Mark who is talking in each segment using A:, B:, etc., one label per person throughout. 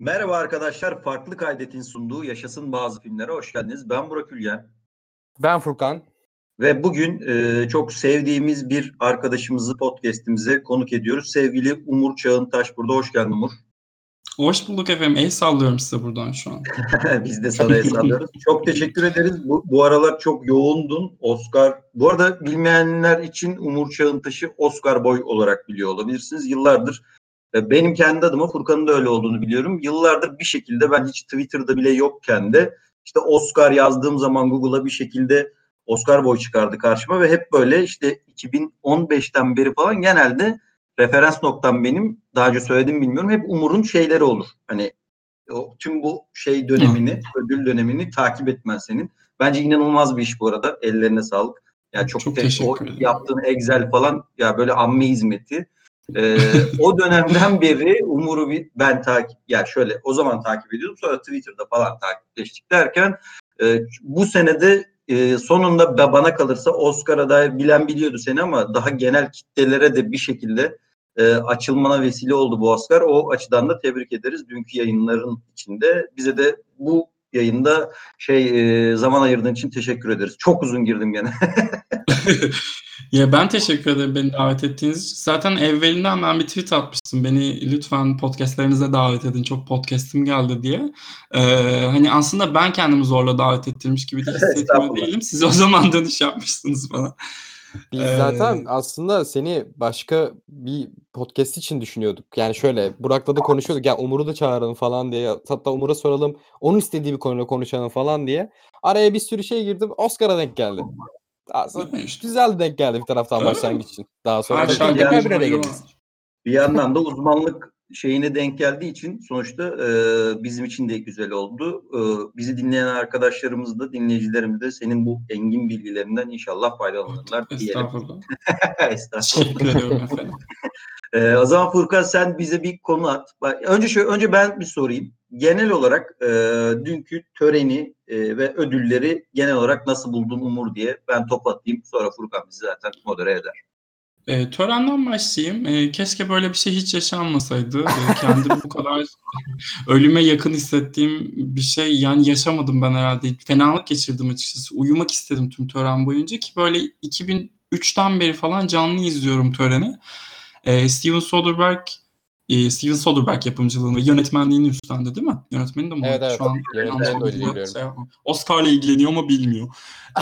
A: Merhaba arkadaşlar. Farklı Kaydet'in sunduğu Yaşasın Bazı Filmlere hoş geldiniz. Ben Burak Ülgen.
B: Ben Furkan.
A: Ve bugün e, çok sevdiğimiz bir arkadaşımızı podcast'imize konuk ediyoruz. Sevgili Umur Çağıntaş burada. Hoş geldin Umur.
C: Hoş bulduk efendim. El sallıyorum size buradan şu an.
A: Biz de sana hesaplarız. çok teşekkür ederiz. Bu, bu aralar çok yoğundun. Oscar. Bu arada bilmeyenler için Umur Çağıntaş'ı Oscar boy olarak biliyor olabilirsiniz. Yıllardır benim kendi adıma Furkan'ın da öyle olduğunu biliyorum. Yıllardır bir şekilde ben hiç Twitter'da bile yokken de işte Oscar yazdığım zaman Google'a bir şekilde Oscar boy çıkardı karşıma ve hep böyle işte 2015'ten beri falan genelde referans noktam benim daha önce söyledim bilmiyorum hep Umur'un şeyleri olur. Hani o, tüm bu şey dönemini, ödül dönemini takip etmen senin. Bence inanılmaz bir iş bu arada. Ellerine sağlık. Yani çok, çok te- o yaptığın Excel falan ya böyle amme hizmeti. Ee, o dönemden beri Umur'u ben takip yani şöyle o zaman takip ediyordum sonra Twitter'da falan takipleştik derken e, bu senede e, sonunda bana kalırsa Oscar'a dair bilen biliyordu seni ama daha genel kitlelere de bir şekilde e, açılmana vesile oldu bu Oscar. O açıdan da tebrik ederiz dünkü yayınların içinde. Bize de bu yayında şey e, zaman ayırdığın için teşekkür ederiz. Çok uzun girdim gene.
C: ya ben teşekkür ederim beni davet ettiğiniz için. Zaten evvelinden ben bir tweet atmıştım. Beni lütfen podcastlerinize davet edin. Çok podcast'im geldi diye. Ee, hani aslında ben kendimi zorla davet ettirmiş gibi de hissetmiyor değilim. Siz o zaman dönüş yapmışsınız bana.
B: Biz zaten aslında seni başka bir podcast için düşünüyorduk. Yani şöyle Burak'la da konuşuyorduk. Ya Umur'u da çağıralım falan diye. Hatta Umur'a soralım. Onun istediği bir konuda konuşalım falan diye. Araya bir sürü şey girdi. Oscar'a denk geldi. Aslında güzel denk geldi bir taraftan başlangıç için. Daha sonra da bir araya
A: Bir yandan da uzmanlık şeyine denk geldiği için sonuçta e, bizim için de güzel oldu. E, bizi dinleyen arkadaşlarımız da dinleyicilerimiz de senin bu engin bilgilerinden inşallah faydalanırlar diyelim.
C: Estağfurullah. Teşekkür ediyorum efendim.
A: E, o zaman Furkan sen bize bir konu at. Önce şöyle, önce ben bir sorayım. Genel olarak e, dünkü töreni e, ve ödülleri genel olarak nasıl buldun Umur diye ben top atayım. Sonra Furkan bizi zaten modere eder.
C: E, törenden başlayayım. E, keşke böyle bir şey hiç yaşanmasaydı. E, kendimi bu kadar ölüme yakın hissettiğim bir şey yani yaşamadım ben herhalde. Fenalık geçirdim açıkçası. Uyumak istedim tüm tören boyunca ki böyle 2003'ten beri falan canlı izliyorum töreni. E, Steven Soderbergh e, Steven Soderbergh yapımcılığını ve yönetmenliğini üstlendi değil mi? Yönetmeni de mi?
B: Evet, evet.
C: Şu an
B: Yönetmeni de
C: şey Oscar'la ilgileniyor ama bilmiyor.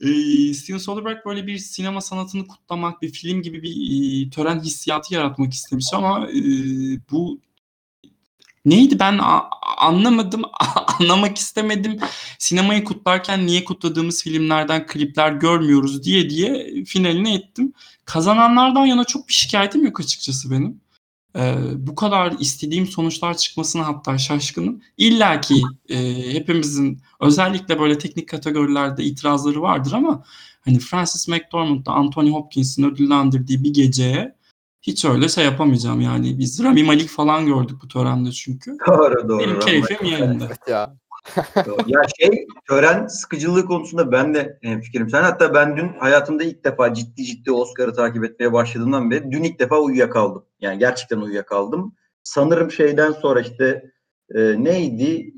C: e, Steven Soderbergh böyle bir sinema sanatını kutlamak, bir film gibi bir e, tören hissiyatı yaratmak istemiş ama e, bu neydi ben anlamadım, anlamak istemedim. Sinemayı kutlarken niye kutladığımız filmlerden klipler görmüyoruz diye diye finaline ettim. Kazananlardan yana çok bir şikayetim yok açıkçası benim. Ee, bu kadar istediğim sonuçlar çıkmasına hatta şaşkınım. İlla ki e, hepimizin özellikle böyle teknik kategorilerde itirazları vardır ama hani Francis McDormand'da Anthony Hopkins'in ödüllendirdiği bir geceye hiç öyle şey yapamayacağım yani. Biz Rami Malik falan gördük bu törende çünkü.
A: Doğru doğru.
C: Benim keyfim yerinde.
B: ya.
A: ya şey tören sıkıcılığı konusunda ben de fikrim. Sen hatta ben dün hayatımda ilk defa ciddi ciddi Oscar'ı takip etmeye başladığımdan beri dün ilk defa uyuyakaldım. Yani gerçekten uyuyakaldım. Sanırım şeyden sonra işte e, neydi?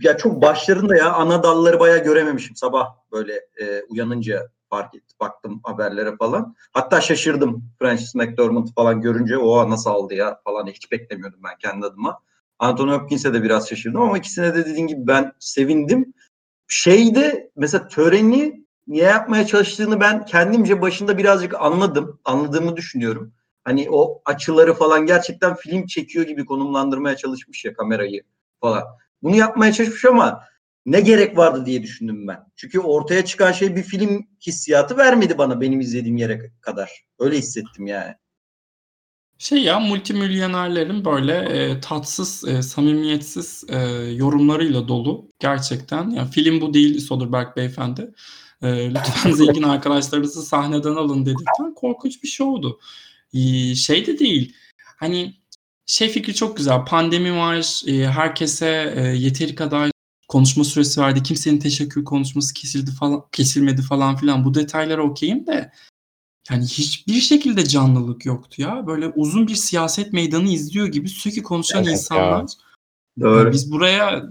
A: Ya çok başlarında ya ana dalları bayağı görememişim sabah böyle e, uyanınca fark etti. Baktım haberlere falan. Hatta şaşırdım Francis McDormand falan görünce o nasıl aldı ya falan hiç beklemiyordum ben kendi adıma. Anthony Hopkins'e de biraz şaşırdım ama ikisine de dediğin gibi ben sevindim. Şeyde mesela töreni niye yapmaya çalıştığını ben kendimce başında birazcık anladım. Anladığımı düşünüyorum. Hani o açıları falan gerçekten film çekiyor gibi konumlandırmaya çalışmış ya kamerayı falan. Bunu yapmaya çalışmış ama ne gerek vardı diye düşündüm ben. Çünkü ortaya çıkan şey bir film hissiyatı vermedi bana benim izlediğim yere kadar. Öyle hissettim yani.
C: Şey ya multimilyonerlerin böyle e, tatsız, e, samimiyetsiz e, yorumlarıyla dolu gerçekten. Ya film bu değil Soderbergh beyefendi. E, lütfen zengin arkadaşlarınızı sahneden alın dedikten korkunç bir şovdu. E, şey de değil. Hani şey fikri çok güzel. Pandemi var. E, herkese e, yeteri kadar konuşma süresi verdi. Kimsenin teşekkür konuşması kesildi falan kesilmedi falan filan. Bu detaylara okeyim de yani hiçbir şekilde canlılık yoktu ya. Böyle uzun bir siyaset meydanı izliyor gibi sürekli konuşan
B: Evet ya.
C: insanlar.
A: Doğru.
C: Biz buraya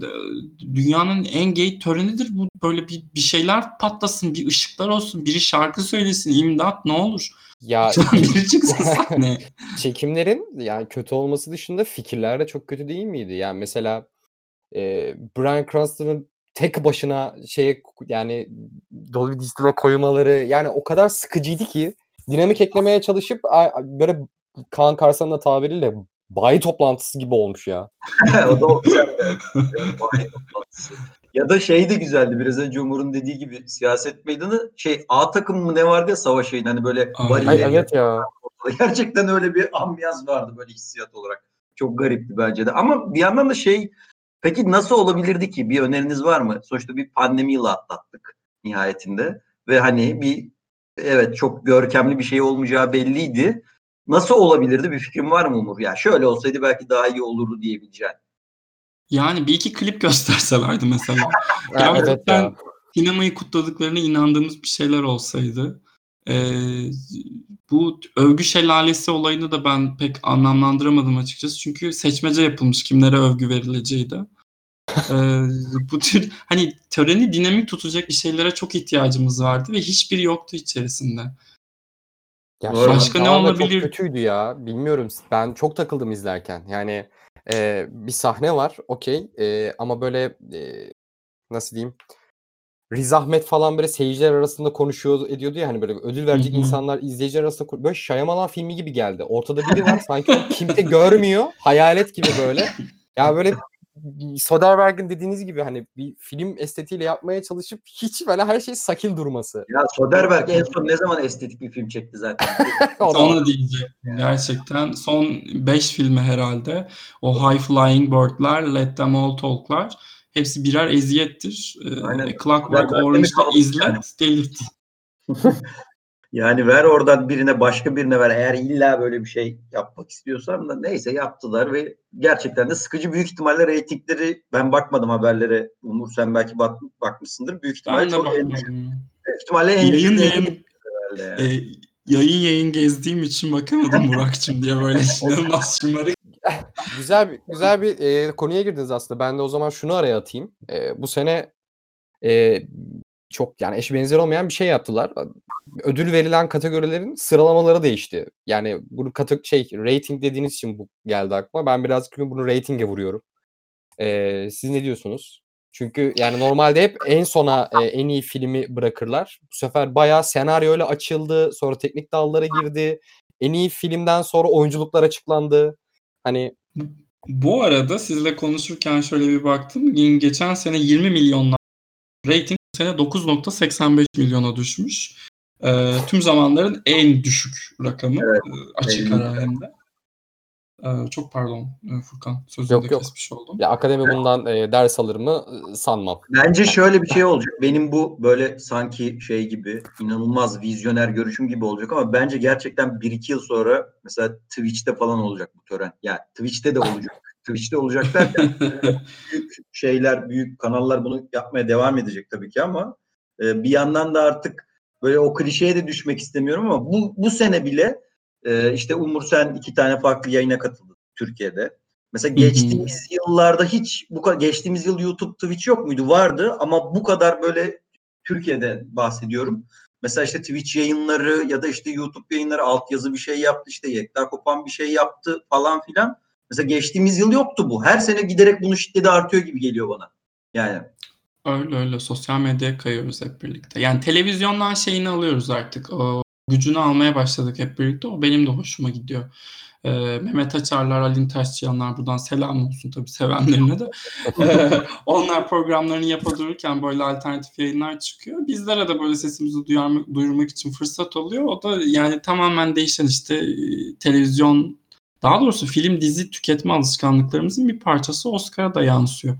C: dünyanın en gay törenidir. Bu böyle bir, bir şeyler patlasın, bir ışıklar olsun, biri şarkı söylesin, imdat ne olur.
B: Ya
C: biri çıksın sahneye.
B: çekimlerin yani kötü olması dışında fikirler de çok kötü değil miydi? Yani mesela e, Bryan Cranston'ın tek başına şeye yani Dolby Digital'a koymaları yani o kadar sıkıcıydı ki dinamik eklemeye çalışıp böyle Kaan Karsan'ın da tabiriyle bayi toplantısı gibi olmuş ya.
A: o da o güzeldi. Vay toplantısı. ya da şey de güzeldi biraz önce Umur'un dediği gibi siyaset meydanı şey A takım mı ne vardı ya savaş şeyin hani böyle
C: Ay,
B: evet ya.
A: Gerçekten öyle bir ambiyans vardı böyle hissiyat olarak. Çok garipti bence de. Ama bir yandan da şey peki nasıl olabilirdi ki? Bir öneriniz var mı? Sonuçta bir pandemi yılı atlattık nihayetinde. Ve hani bir evet çok görkemli bir şey olmayacağı belliydi. Nasıl olabilirdi? Bir fikrin var mı Umur? Ya şöyle olsaydı belki daha iyi olurdu diyebileceğin.
C: Yani bir iki klip gösterselerdi mesela.
B: Evet
C: Gerçekten
B: ya.
C: sinemayı kutladıklarına inandığımız bir şeyler olsaydı. Ee, bu övgü şelalesi olayını da ben pek anlamlandıramadım açıkçası. Çünkü seçmece yapılmış kimlere övgü verileceği de. Ee, bu tür hani töreni dinamik tutacak bir şeylere çok ihtiyacımız vardı ve hiçbiri yoktu içerisinde.
B: Ya
A: Doğru.
C: Başka ne
B: da çok
C: olabilir?
B: kötüydü ya. Bilmiyorum. Ben çok takıldım izlerken. Yani e, bir sahne var. Okey. E, ama böyle e, nasıl diyeyim? Riz Ahmet falan böyle seyirciler arasında konuşuyor ediyordu ya hani böyle ödül verecek insanlar izleyiciler arasında böyle Shyamalan filmi gibi geldi. Ortada biri var sanki kimse görmüyor. Hayalet gibi böyle. Ya böyle Soderbergh'in dediğiniz gibi hani bir film estetiğiyle yapmaya çalışıp hiç böyle her şey sakil durması.
A: Ya Soderbergh en son ne zaman estetik bir film çekti zaten?
C: Onu diyecektim gerçekten. Son 5 filmi herhalde. O High Flying Bird'ler, Let Them All Talk'lar. Hepsi birer eziyettir. Ee,
A: Aynen.
C: Clockwork
A: Zaten
C: Orange'da izlet,
A: yani.
C: delirt.
A: Yani ver oradan birine başka birine ver. Eğer illa böyle bir şey yapmak istiyorsan da neyse yaptılar ve gerçekten de sıkıcı büyük ihtimalle reytingleri ben bakmadım haberlere. Umur sen belki bak, bakmışsındır. Büyük ihtimalle
C: Ben
A: çok en,
C: bakmadım.
A: büyük ihtimalle en
C: Yayın
A: düşük
C: yayın,
A: yani.
C: e, yayın yayın gezdiğim için bakamadım Burak'cığım diye böyle inanılmaz şımarık.
B: Güzel bir güzel bir e, konuya girdiniz aslında. Ben de o zaman şunu araya atayım. E, bu sene e, çok yani eş benzeri olmayan bir şey yaptılar. Ödül verilen kategorilerin sıralamaları değişti. Yani bunu kate- şey rating dediğiniz için bu geldi aklıma. Ben birazcık bunu ratinge vuruyorum. E, siz ne diyorsunuz? Çünkü yani normalde hep en sona e, en iyi filmi bırakırlar. Bu sefer bayağı senaryoyla açıldı. Sonra teknik dallara girdi. En iyi filmden sonra oyunculuklar açıklandı. Hani
C: Bu arada sizle konuşurken şöyle bir baktım. Geçen sene 20 milyonlar rating bu sene 9.85 milyona düşmüş. Ee, tüm zamanların en düşük rakamı.
A: Evet,
C: Ee, açık ara hem de. Ee, çok pardon e, Furkan sözünü
B: Yok,
C: de
B: yok.
C: kesmiş oldum.
B: Ya akademi bundan e, ders alır mı E, sanmam.
A: Bence şöyle bir şey olacak. Benim bu böyle sanki şey gibi inanılmaz vizyoner görüşüm gibi olacak ama bence gerçekten 1-2 yıl sonra mesela Twitch'te falan olacak bu tören. Yani Twitch'te de olacak. Twitch'te olacak derken büyük şeyler, büyük kanallar bunu yapmaya devam edecek tabii ki ama e, bir yandan da artık böyle o klişeye de düşmek istemiyorum ama bu bu sene bile e, işte Umur sen iki tane farklı yayına katıldın Türkiye'de. Mesela geçtiğimiz yıllarda hiç bu kadar geçtiğimiz yıl YouTube Twitch yok muydu? Vardı ama bu kadar böyle Türkiye'de bahsediyorum. Mesela işte Twitch yayınları ya da işte YouTube yayınları altyazı bir şey yaptı işte Yekta Kopan bir şey yaptı falan filan. Mesela geçtiğimiz yıl yoktu bu. Her sene giderek bunun şiddeti artıyor gibi geliyor bana. Yani
C: Öyle öyle sosyal medyaya kayıyoruz hep birlikte. Yani televizyondan şeyini alıyoruz artık. O gücünü almaya başladık hep birlikte. O benim de hoşuma gidiyor. Ee, Mehmet Açarlar, Alin Taşçıyanlar buradan selam olsun tabii sevenlerine de. Ee, onlar programlarını yapabilirken böyle alternatif yayınlar çıkıyor. Bizlere de böyle sesimizi duyarmak, duyurmak için fırsat oluyor. O da yani tamamen değişen işte e, televizyon daha doğrusu film dizi tüketme alışkanlıklarımızın bir parçası Oscar'a da yansıyor.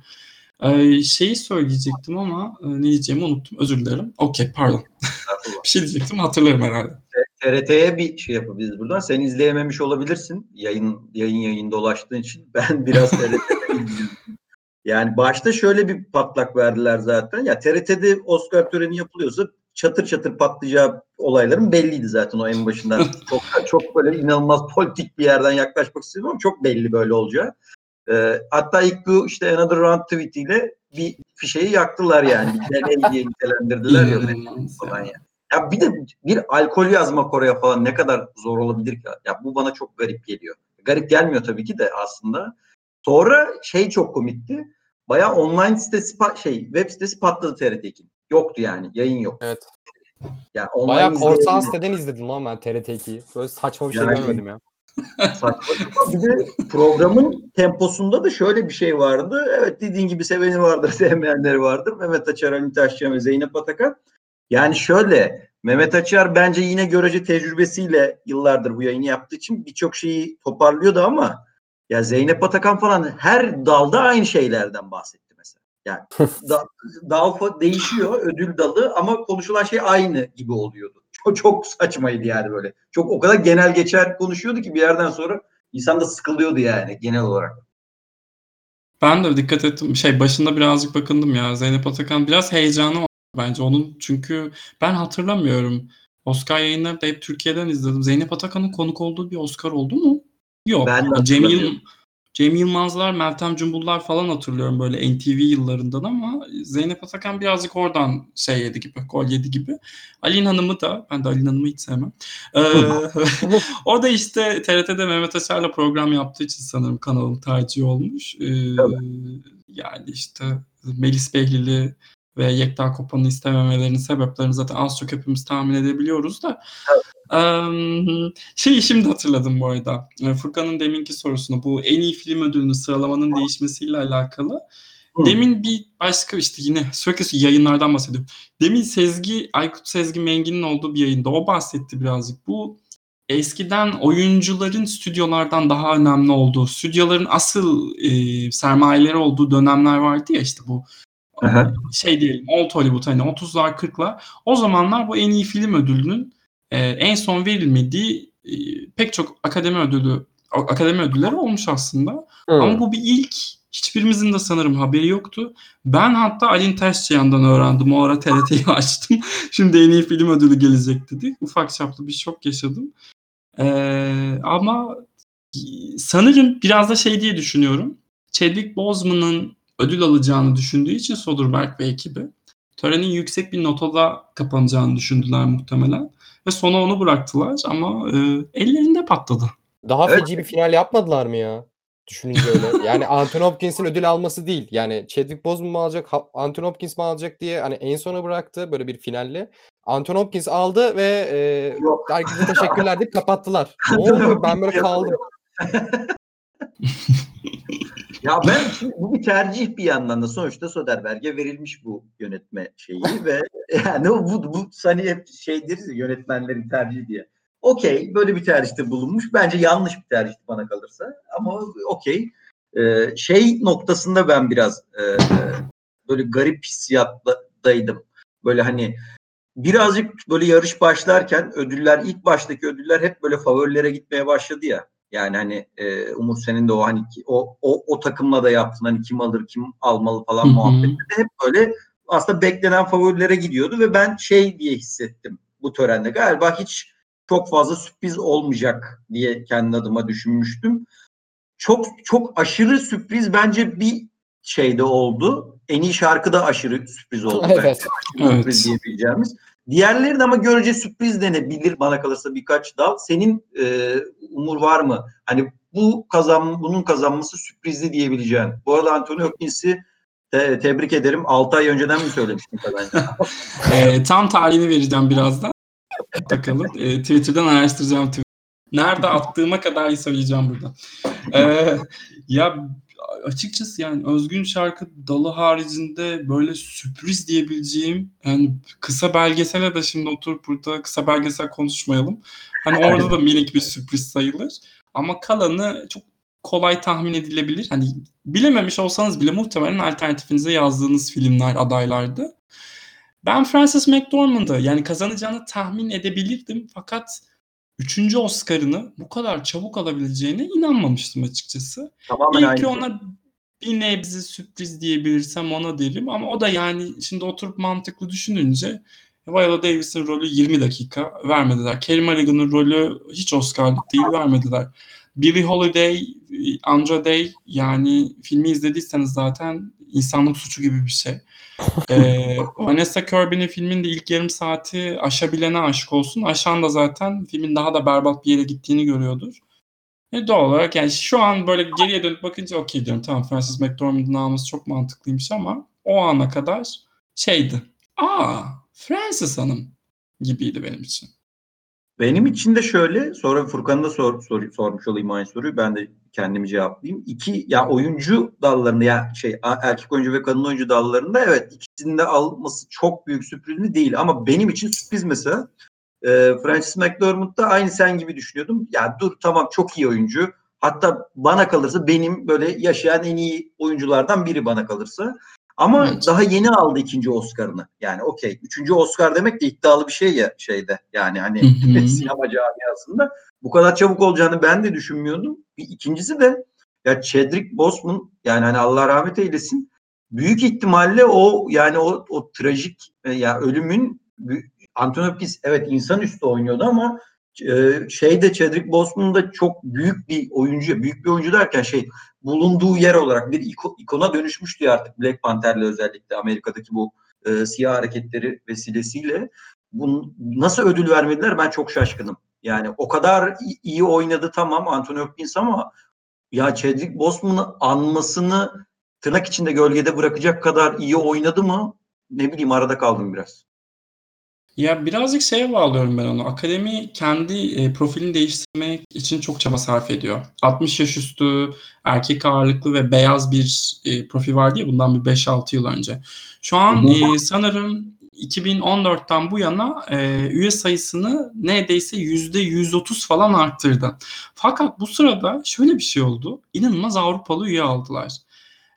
C: Ee, şeyi söyleyecektim ama e, ne diyeceğimi unuttum. Özür dilerim. Okey pardon. bir şey diyecektim hatırlarım herhalde.
A: TRT'ye bir şey yapabiliriz buradan. Sen izleyememiş olabilirsin. Yayın yayın yayın dolaştığın için. Ben biraz. Yani başta şöyle bir patlak verdiler zaten. Ya TRT'de Oscar töreni yapılıyorsa çatır çatır patlayacağı olayların belliydi zaten o en başından. çok çok böyle inanılmaz politik bir yerden yaklaşmak istedim ama çok belli böyle olacağı. Ee, hatta ilk bu işte Another Round tweetiyle bir fişeyi yaktılar yani. Bir deney diye nitelendirdiler ya. Falan
C: ya.
A: ya. Bir de bir alkol yazmak oraya falan ne kadar zor olabilir ki? Ya bu bana çok garip geliyor. Garip gelmiyor tabii ki de aslında. Sonra şey çok komikti. Bayağı online sitesi şey web sitesi patladı TRT2'nin. Yoktu yani. Yayın yok.
B: Evet.
A: Yani online
B: Bayağı korsan siteden izledim lan ben TRT2'yi. Böyle saçma bir şey
A: Yani-
B: görmedim ya.
A: Saçma sapan. Bir de programın temposunda da şöyle bir şey vardı. Evet dediğin gibi seveni vardır, sevmeyenleri vardır. Mehmet Açar, Ali Taşçıyan ve Zeynep Atakan. Yani şöyle Mehmet Açar bence yine görece tecrübesiyle yıllardır bu yayını yaptığı için birçok şeyi toparlıyordu ama ya Zeynep Atakan falan her dalda aynı şeylerden bahsetti mesela. Yani da, dal fa- değişiyor ödül dalı ama konuşulan şey aynı gibi oluyordu. Çok, çok saçmaydı yani böyle. Çok o kadar genel geçer konuşuyordu ki bir yerden sonra insan da sıkılıyordu yani genel olarak.
C: Ben de dikkat ettim. Şey başında birazcık bakındım ya. Zeynep Atakan biraz heyecanı var bence onun. Çünkü ben hatırlamıyorum. Oscar yayınlarını da hep Türkiye'den izledim. Zeynep Atakan'ın konuk olduğu bir Oscar oldu mu? Yok.
A: Ben
C: Cem. Cem Yılmazlar, Meltem Cumbullar falan hatırlıyorum böyle NTV yıllarından ama Zeynep Atakan birazcık oradan şey yedi gibi, gol yedi gibi. Alin Hanım'ı da, ben de Alin Hanım'ı hiç sevmem. Ee, o da işte TRT'de Mehmet Açar'la program yaptığı için sanırım kanalın tercihi olmuş. Ee, yani işte Melis Behlili ve Yekta Kopan'ı istememelerinin sebeplerini zaten az çok hepimiz tahmin edebiliyoruz da. Eee, şeyi şimdi hatırladım bu arada. Ee, Furkan'ın deminki sorusunu bu en iyi film ödülünü sıralamanın değişmesiyle alakalı.
A: Hı.
C: Demin bir başka işte yine sürekli yayınlardan bahsediyorum. Demin Sezgi, Aykut Sezgi Mengin'in olduğu bir yayında o bahsetti birazcık. Bu eskiden oyuncuların stüdyolardan daha önemli olduğu, stüdyoların asıl e, sermayeleri olduğu dönemler vardı ya işte bu
A: Aha.
C: şey diyelim Old Hollywood hani 30'lar 40'lar. O zamanlar bu en iyi film ödülünün e, en son verilmediği e, pek çok akademi ödülü akademi ödülleri olmuş aslında.
B: Hı.
C: Ama bu bir ilk. Hiçbirimizin de sanırım haberi yoktu. Ben hatta Alin Taşçıyan'dan öğrendim. O ara TRT'yi açtım. Şimdi en iyi film ödülü gelecek dedi. Ufak çaplı bir şok yaşadım. Ee, ama sanırım biraz da şey diye düşünüyorum. Chadwick Boseman'ın ödül alacağını düşündüğü için Soderbergh ve ekibi törenin yüksek bir notada kapanacağını düşündüler muhtemelen. Ve sona onu bıraktılar ama e, ellerinde patladı.
B: Daha
A: Evet.
B: feci bir final yapmadılar mı ya? Düşününce öyle. Yani Anthony Hopkins'in ödül alması değil. Yani Chadwick Boseman mı alacak, Anthony Hopkins mi alacak diye hani en sona bıraktı böyle bir finalle. Anthony Hopkins aldı ve e, herkese teşekkürler deyip kapattılar. Ne oldu? Ben böyle kaldım.
A: Ya ben şimdi bu bir tercih bir yandan da sonuçta Soderbergh'e verilmiş bu yönetme şeyi ve yani bu, bu hani hep şey deriz ya yönetmenlerin tercihi diye. Okey böyle bir tercihte bulunmuş. Bence yanlış bir tercihti bana kalırsa ama okey. Ee, şey noktasında ben biraz e, böyle garip hissiyattaydım. Böyle hani birazcık böyle yarış başlarken ödüller ilk baştaki ödüller hep böyle favorilere gitmeye başladı ya. Yani hani e, Umut senin de o hani o, o o takımla da yaptın hani kim alır kim almalı falan de hep böyle aslında beklenen favorilere gidiyordu ve ben şey diye hissettim bu törende galiba hiç çok fazla sürpriz olmayacak diye kendi adıma düşünmüştüm. Çok çok aşırı sürpriz bence bir şeyde oldu. En iyi şarkı da aşırı sürpriz oldu. bence
B: Evet.
A: sürpriz
C: Evet.
A: diyebileceğimiz. Diğerleri de ama görece sürpriz denebilir bana kalırsa birkaç dal. Senin e, umur var mı? Hani bu kazan bunun kazanması sürprizli diyebileceğin. Bu arada Anthony Hopkins'i te- tebrik ederim. 6 ay önceden mi söylemiştin bence?
C: Ee, tam tarihini vereceğim birazdan. Bakalım. Ee, Twitter'dan araştıracağım. Nerede attığıma kadar söyleyeceğim burada. Ee, ya açıkçası yani özgün şarkı dalı haricinde böyle sürpriz diyebileceğim yani kısa belgesele de şimdi oturup burada kısa belgesel konuşmayalım. Hani orada da minik bir sürpriz sayılır. Ama kalanı çok kolay tahmin edilebilir. Hani bilememiş olsanız bile muhtemelen alternatifinize yazdığınız filmler adaylardı. Ben Frances McDormand'ı yani kazanacağını tahmin edebilirdim fakat üçüncü Oscar'ını bu kadar çabuk alabileceğine inanmamıştım açıkçası.
A: Tamamen
C: İyi ki ona bir nebze sürpriz diyebilirsem ona derim ama o da yani şimdi oturup mantıklı düşününce Viola Davis'in rolü 20 dakika vermediler. Carey Mulligan'ın rolü hiç Oscar'lık değil vermediler. Billie Holiday, Andra Day yani filmi izlediyseniz zaten insanlık suçu gibi bir şey. ee, Vanessa Kirby'nin filmin de ilk yarım saati aşabilene aşık olsun. Aşan da zaten filmin daha da berbat bir yere gittiğini görüyordur. E doğal olarak yani şu an böyle geriye dönüp bakınca okey diyorum tamam Francis McDormand'ın alması çok mantıklıymış ama o ana kadar şeydi. Aa Francis Hanım gibiydi benim için.
A: Benim için de şöyle, sonra Furkan'a da sor, sor, sormuş olayım aynı soruyu. Ben de kendimi cevaplayayım. İki, ya oyuncu dallarında ya şey erkek oyuncu ve kadın oyuncu dallarında evet ikisinin de alması çok büyük sürpriz mi değil ama benim için sürpriz mesela. E, Francis McDormand da aynı sen gibi düşünüyordum. Ya dur tamam çok iyi oyuncu. Hatta bana kalırsa benim böyle yaşayan en iyi oyunculardan biri bana kalırsa. Ama evet. daha yeni aldı ikinci Oscar'ını. Yani okey. Üçüncü Oscar demek de iddialı bir şey ya şeyde. Yani hani sinema camiasında. Bu kadar çabuk olacağını ben de düşünmüyordum. Bir ikincisi de ya Chadwick Boseman yani hani Allah rahmet eylesin. Büyük ihtimalle o yani o, o trajik e, ya yani ölümün Anthony Hopkins evet insanüstü oynuyordu ama şeyde Chadwick Boseman da çok büyük bir oyuncu, büyük bir oyuncu derken şey bulunduğu yer olarak bir ikona dönüşmüştü artık Black Panther'le özellikle Amerika'daki bu e, siyah hareketleri vesilesiyle. Bunu nasıl ödül vermediler ben çok şaşkınım. Yani o kadar iyi oynadı tamam Anthony Hopkins ama ya Chadwick Boseman'ı anmasını tırnak içinde gölgede bırakacak kadar iyi oynadı mı? Ne bileyim arada kaldım biraz.
C: Ya birazcık şeye bağlıyorum ben onu. Akademi kendi e, profilini değiştirmek için çok çaba sarf ediyor. 60 yaş üstü, erkek ağırlıklı ve beyaz bir e, profil vardı ya bundan bir 5-6 yıl önce. Şu an e, sanırım 2014'ten bu yana e, üye sayısını neredeyse %130 falan arttırdı. Fakat bu sırada şöyle bir şey oldu. İnanılmaz Avrupalı üye aldılar.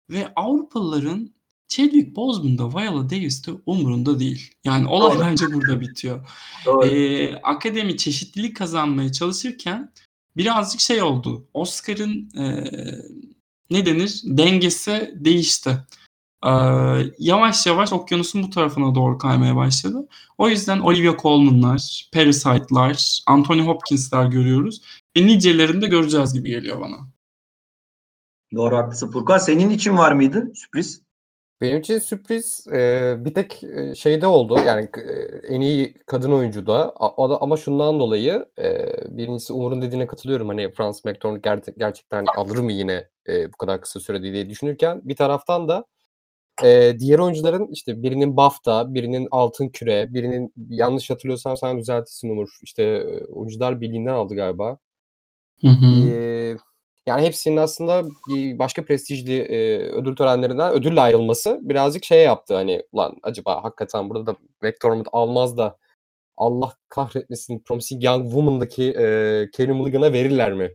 C: Ve Avrupalıların Chadwick Boseman da Viola Davis de umurunda değil. Yani olay bence burada bitiyor. Ee, akademi çeşitlilik kazanmaya çalışırken birazcık şey oldu. Oscar'ın e, ne denir dengesi değişti. Ee, yavaş yavaş okyanusun bu tarafına doğru kaymaya başladı. O yüzden Olivia Colman'lar, Parasite'lar, Anthony Hopkins'ler görüyoruz. Ve nicelerini de göreceğiz gibi geliyor bana.
A: Doğru haklısın Furkan. Senin için var mıydı sürpriz?
B: Benim için sürpriz e, bir tek şeyde oldu. Yani e, en iyi kadın oyuncu da ama şundan dolayı e, birincisi Umur'un dediğine katılıyorum. Hani Francis McDormand ger- gerçekten alır mı yine e, bu kadar kısa sürede diye düşünürken bir taraftan da e, diğer oyuncuların işte birinin BAFTA, birinin Altın Küre, birinin yanlış hatırlıyorsam sen düzeltirsin Umur. İşte oyuncular birliğinden aldı galiba. Hı hı. E, yani hepsinin aslında bir başka prestijli e, ödül törenlerinden ödülle ayrılması birazcık şey yaptı hani lan acaba hakikaten burada da McDormand almaz da Allah kahretmesin Promising Young Woman'daki e, Carey Mulligan'a verirler mi?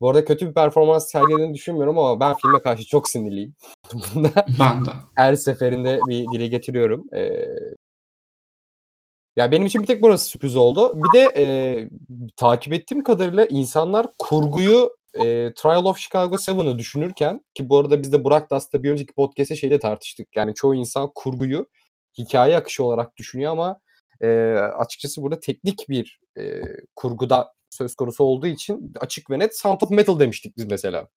B: Bu arada kötü bir performans sergilediğini düşünmüyorum ama ben filme karşı çok sinirliyim.
C: Bunda ben de.
B: Her seferinde bir dile getiriyorum. Ee, ya benim için bir tek burası sürpriz oldu. Bir de e, takip ettiğim kadarıyla insanlar kurguyu e, Trial of Chicago 7'ı düşünürken ki bu arada biz de Burak Dast'ta bir önceki podcast'te şeyde tartıştık. Yani çoğu insan kurguyu hikaye akışı olarak düşünüyor ama e, açıkçası burada teknik bir e, kurguda söz konusu olduğu için açık ve net Sound of Metal demiştik biz mesela.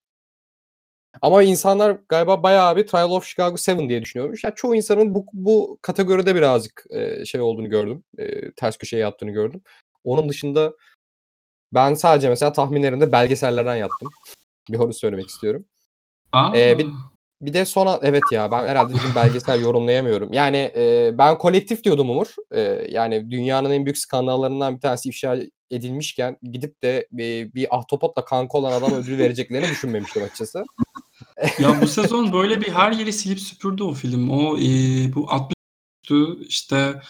B: Ama insanlar galiba bayağı bir Trial of Chicago 7 diye düşünüyormuş. Yani çoğu insanın bu, bu kategoride birazcık e, şey olduğunu gördüm. E, ters köşeye yaptığını gördüm. Onun dışında ben sadece mesela tahminlerimde belgesellerden yaptım. Bir onu söylemek istiyorum.
C: Aa.
B: Ee, bir, bir de son evet ya ben herhalde bizim belgesel yorumlayamıyorum. Yani e, ben kolektif diyordum Umur. E, yani dünyanın en büyük skandallarından bir tanesi ifşa edilmişken gidip de bir, bir ahtapotla kanka olan adam ödül vereceklerini düşünmemiştim açıkçası.
C: ya bu sezon böyle bir her yeri silip süpürdü o film. O e, bu 60 işte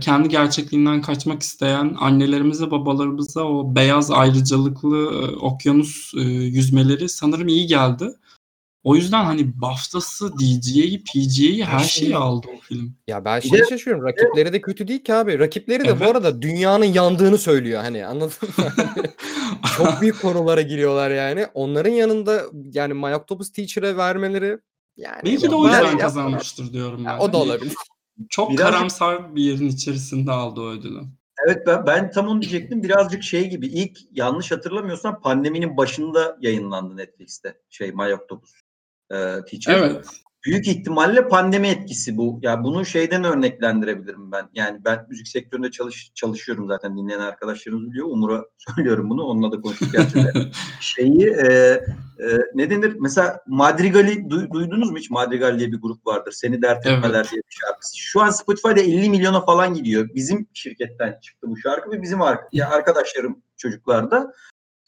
C: kendi gerçekliğinden kaçmak isteyen annelerimize, babalarımıza o beyaz ayrıcalıklı okyanus yüzmeleri sanırım iyi geldi. O yüzden hani BAFTA'sı, DGA'yı, PGA'yı her şeyi aldı o film.
B: Ya ben şey şaşırıyorum. Rakipleri de kötü değil ki abi. Rakipleri de evet. bu arada dünyanın yandığını söylüyor. Hani anladın mı? Çok büyük konulara giriyorlar yani. Onların yanında yani My Octopus Teacher'e vermeleri yani
C: Belki de o yüzden kazanmıştır diyorum ben.
B: Ya, o da olabilir.
C: Çok
A: Birazcık-
C: karamsar bir yerin içerisinde aldı o ödülü.
A: Evet ben, ben tam onu diyecektim. Birazcık şey gibi ilk yanlış hatırlamıyorsam pandeminin başında yayınlandı Netflix'te. Şey My Octopus e, Teacher.
C: Evet.
A: Büyük ihtimalle pandemi etkisi bu. Ya bunu şeyden örneklendirebilirim ben. Yani ben müzik sektöründe çalış, çalışıyorum zaten dinleyen arkadaşlarımız biliyor. Umur'a söylüyorum bunu. Onunla da konuştuk gerçekten. Şeyi e, e, ne denir? Mesela Madrigal'i du- duydunuz mu hiç? Madrigal diye bir grup vardır. Seni dert
C: Evet.
A: etmeler diye bir şarkısı. Şu an Spotify'da 50 milyona falan gidiyor. Bizim şirketten çıktı bu şarkı ve bizim ar- ya arkadaşlarım çocuklar da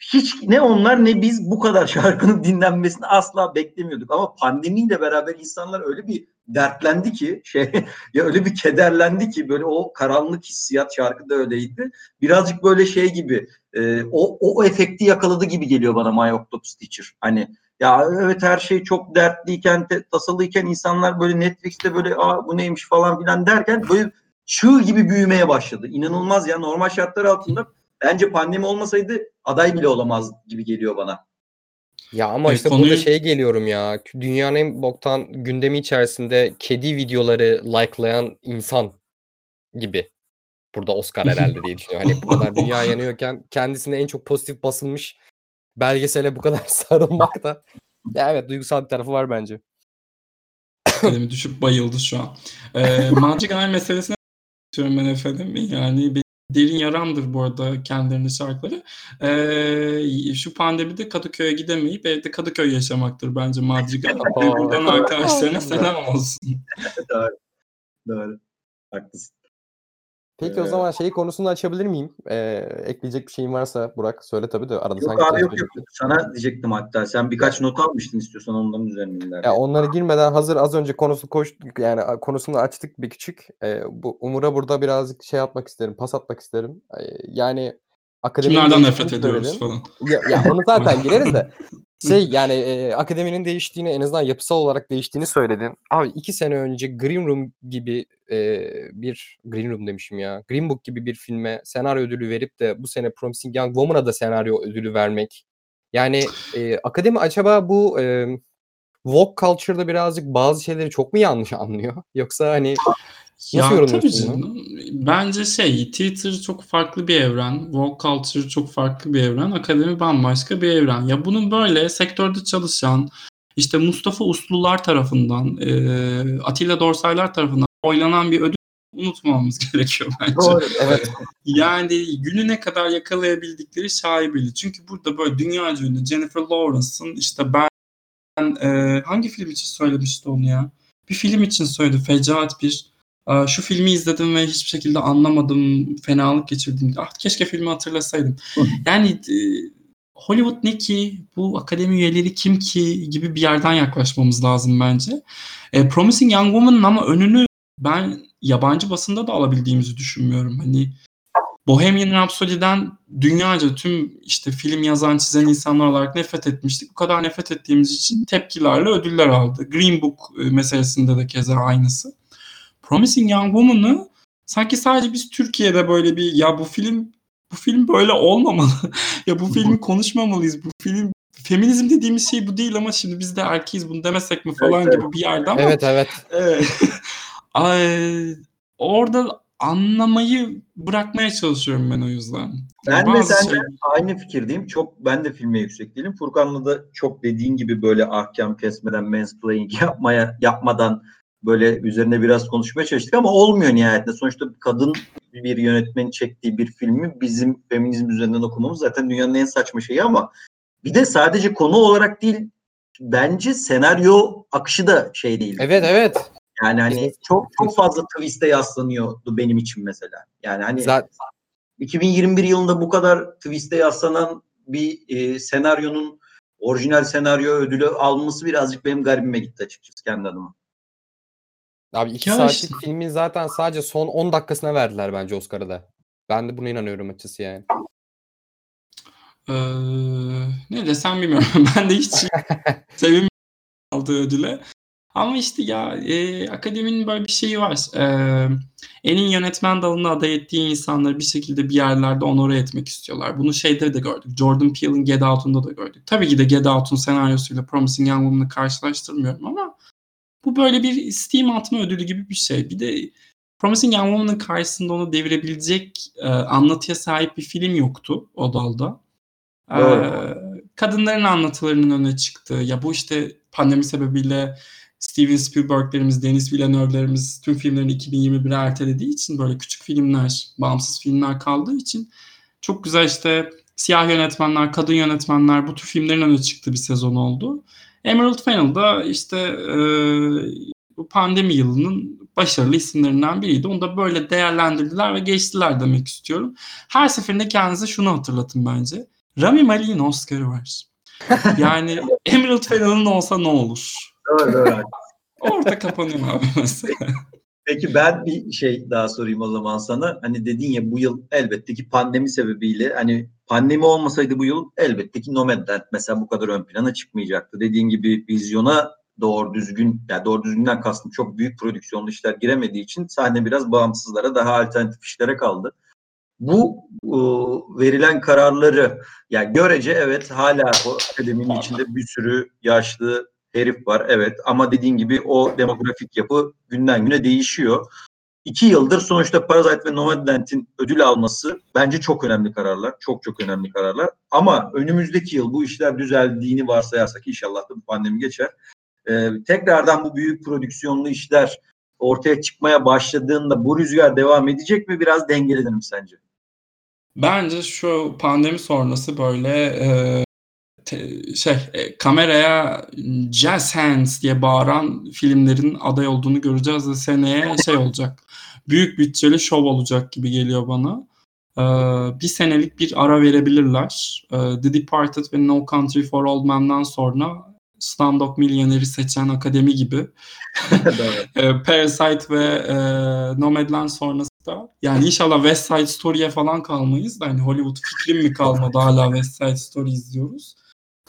A: hiç ne onlar ne biz bu kadar şarkının dinlenmesini asla beklemiyorduk. Ama pandemiyle beraber insanlar öyle bir dertlendi ki şey ya öyle bir kederlendi ki böyle o karanlık hissiyat şarkıda öyleydi. Birazcık böyle şey gibi e, o, o efekti yakaladı gibi geliyor bana My Octopus Teacher. Hani ya evet her şey çok dertliyken, te- tasalıyken insanlar böyle Netflix'te böyle Aa, bu neymiş falan filan derken böyle çığ gibi büyümeye başladı. İnanılmaz ya normal şartlar altında bence pandemi olmasaydı aday bile olamaz gibi geliyor bana.
B: Ya ama
C: E,
B: işte
C: konuyu-
B: burada şey geliyorum ya. Dünyanın en boktan gündemi içerisinde kedi videoları likelayan insan gibi. Burada Oscar herhalde diye düşünüyorum. Hani bu kadar dünya yanıyorken kendisine en çok pozitif basılmış belgesele bu kadar sarılmak da. Ya evet duygusal bir tarafı var bence.
C: Kalemi düşüp bayıldı şu an. Ee, Madrigal meselesine istiyorum ben efendim. Yani bir derin yaramdır bu arada kendilerinin şarkıları. Ee, şu pandemide Kadıköy'e gidemeyip evde Kadıköy yaşamaktır bence Madrigal. Buradan arkadaşlarına selam olsun.
A: Doğru. Doğru. Haklısın.
B: Peki o
A: Ee,
B: zaman şeyi konusunu açabilir miyim? Ee, ekleyecek bir şeyin varsa Burak söyle tabii de arada
A: Yok
B: sanki
A: abi yok yok. Sana diyecektim hatta. Sen birkaç not almıştın istiyorsan onların üzerinden.
B: Ya onlara girmeden hazır az önce konusu koştuk yani konusunu açtık bir küçük. Ee, bu Umur'a burada birazcık şey atmak isterim, pas atmak isterim. Ee, yani akademinin
C: Kimlerden nefret ediyoruz
B: söyledin.
C: falan.
B: Ya, ya onu zaten gireriz de. Şey yani e, akademinin değiştiğini en azından yapısal olarak değiştiğini söyledin. Abi iki sene önce Green Room gibi e, bir Green Room demişim ya. Green Book gibi bir filme senaryo ödülü verip de bu sene Promising Young Woman'a da senaryo ödülü vermek. Yani e, akademi acaba bu e, woke culture'da birazcık bazı şeyleri çok mu yanlış anlıyor? Yoksa hani Nasıl yorumluyorsun
C: tabii canım. Bence şey Twitter çok farklı bir evren. Woke culture çok farklı bir evren. Akademi bambaşka bir evren. Ya bunun böyle sektörde çalışan işte Mustafa Uslular tarafından e, Atilla Dorsaylar tarafından oylanan bir ödül unutmamamız gerekiyor bence.
A: Doğru.
B: evet
C: Yani gününe kadar yakalayabildikleri şaibeli. Çünkü burada böyle dünyaca ünlü Jennifer Lawrence'ın işte ben e, hangi film için söylemişti onu ya? Bir film için söyledi. Fecaat bir. "Aa, Şu filmi izledim ve hiçbir şekilde anlamadım. Fenalık geçirdim. Ah keşke filmi hatırlasaydım. Yani e, Hollywood ne ki? Bu akademi üyeleri kim ki? Gibi bir yerden yaklaşmamız lazım bence. E, Promising Young Woman'ın ama önünü ben yabancı basında da alabildiğimizi düşünmüyorum. Hani Bohemian Rhapsody'den dünyaca tüm işte film yazan çizen insanlar olarak nefret etmiştik. Bu kadar nefret ettiğimiz için tepkilerle ödüller aldı. Green Book e, meselesinde de keza aynısı. Promising Young Woman'ı sanki sadece biz Türkiye'de böyle bir ya bu film bu film böyle olmamalı. ya bu filmi konuşmamalıyız. Bu film feminizm dediğimiz şey bu değil ama şimdi biz de erkeğiz bunu demesek mi falan
A: Evet,
C: gibi bir yerde ama
B: evet evet.
C: Evet. Ay, orada anlamayı bırakmaya çalışıyorum ben o yüzden.
A: Ben de
C: Bazı
A: seninle
C: şey-
A: aynı fikirdeyim. Çok ben de filme yüksek değilim. Furkan'la da çok dediğin gibi böyle ahkam kesmeden, mansplaining yapmaya yapmadan böyle üzerine biraz konuşmaya çalıştık ama olmuyor nihayetinde. Sonuçta kadın bir yönetmenin çektiği bir filmi bizim feminizm üzerinden okumamız zaten dünyanın en saçma şeyi ama bir de sadece konu olarak değil bence senaryo akışı da şey değil.
B: Evet evet.
A: Yani hani çok çok fazla twist'e yaslanıyordu benim için mesela. Yani hani
B: Zaten
A: 2021 yılında bu kadar twist'e yaslanan bir e, senaryonun orijinal senaryo ödülü alması birazcık benim garibime gitti açıkçası kendi adıma.
B: Abi iki
C: Ya
B: saatlik
C: işte-
B: filmin zaten sadece son 10 dakikasına verdiler bence Oscar'ı da. Ben de buna inanıyorum açıkçası yani.
C: Ee, ne desem bilmiyorum. ben de hiç sevim aldığı ödüle. Ama işte ya e, akademinin böyle bir şeyi var. Ee, en iyi yönetmen dalına aday ettiği insanları bir şekilde bir yerlerde onore etmek istiyorlar. Bunu şeyde de gördük. Jordan Peele'in Get Out'unda da gördük. Tabii ki de Get Out'un senaryosuyla Promising Young Woman'ı karşılaştırmıyorum ama Bu böyle bir Steam atma ödülü gibi bir şey. Bir de Promising Young Woman'ın karşısında onu devirebilecek e, anlatıya sahip bir film yoktu o dalda. E, kadınların anlatılarının öne çıktığı ya bu işte pandemi sebebiyle Steven Spielberg'lerimiz, Denis Villeneuve'lerimiz tüm filmlerini 2021'e ertelediği için böyle küçük filmler, bağımsız filmler kaldığı için çok güzel işte siyah yönetmenler, kadın yönetmenler bu tür filmlerin öne çıktığı bir sezon oldu. Emerald Fennell işte e, bu pandemi yılının başarılı isimlerinden biriydi. Onu da böyle değerlendirdiler ve geçtiler demek istiyorum. Her seferinde kendinize şunu hatırlatın bence. Rami Malek'in Oscar'ı var. Yani Emerald Fennell'ın olsa ne olur?
A: Doğru, doğru.
C: Orada kapanıyor abi mesela.
A: Peki ben bir şey daha sorayım o zaman sana. Hani dedin ya bu yıl elbette ki pandemi sebebiyle hani pandemi olmasaydı bu yıl elbette ki Nomadland mesela bu kadar ön plana çıkmayacaktı. Dediğin gibi vizyona doğru düzgün yani doğru düzgünden kastım çok büyük prodüksiyonlu işler giremediği için sahne biraz bağımsızlara daha alternatif işlere kaldı. Bu e, verilen kararları yani görece evet hala o akademinin içinde bir sürü yaşlı herif var evet ama dediğin gibi o demografik yapı günden güne değişiyor. İki yıldır sonuçta Parasite ve Nomadland'in ödül alması bence çok önemli kararlar. Çok çok önemli kararlar. Ama önümüzdeki yıl bu işler düzeldiğini varsayarsak inşallah da bu pandemi geçer. Ee, tekrardan bu büyük prodüksiyonlu işler ortaya çıkmaya başladığında bu rüzgar devam edecek mi? Biraz dengelenir mi sence?
C: Bence şu pandemi sonrası böyle e, te, şey e, kameraya jazz hands diye bağıran filmlerin aday olduğunu göreceğiz ve seneye şey olacak. Büyük bütçeli şov olacak gibi geliyor bana. Ee, bir senelik bir ara verebilirler. Ee, The Departed ve No Country for Old Men'den sonra Slumdog Millionaire'i seçen akademi gibi. e, Parasite ve e, Nomadland sonrası da yani inşallah West Side Story'e falan kalmayız da hani Hollywood fikrim mi kalmadı hala West Side Story izliyoruz.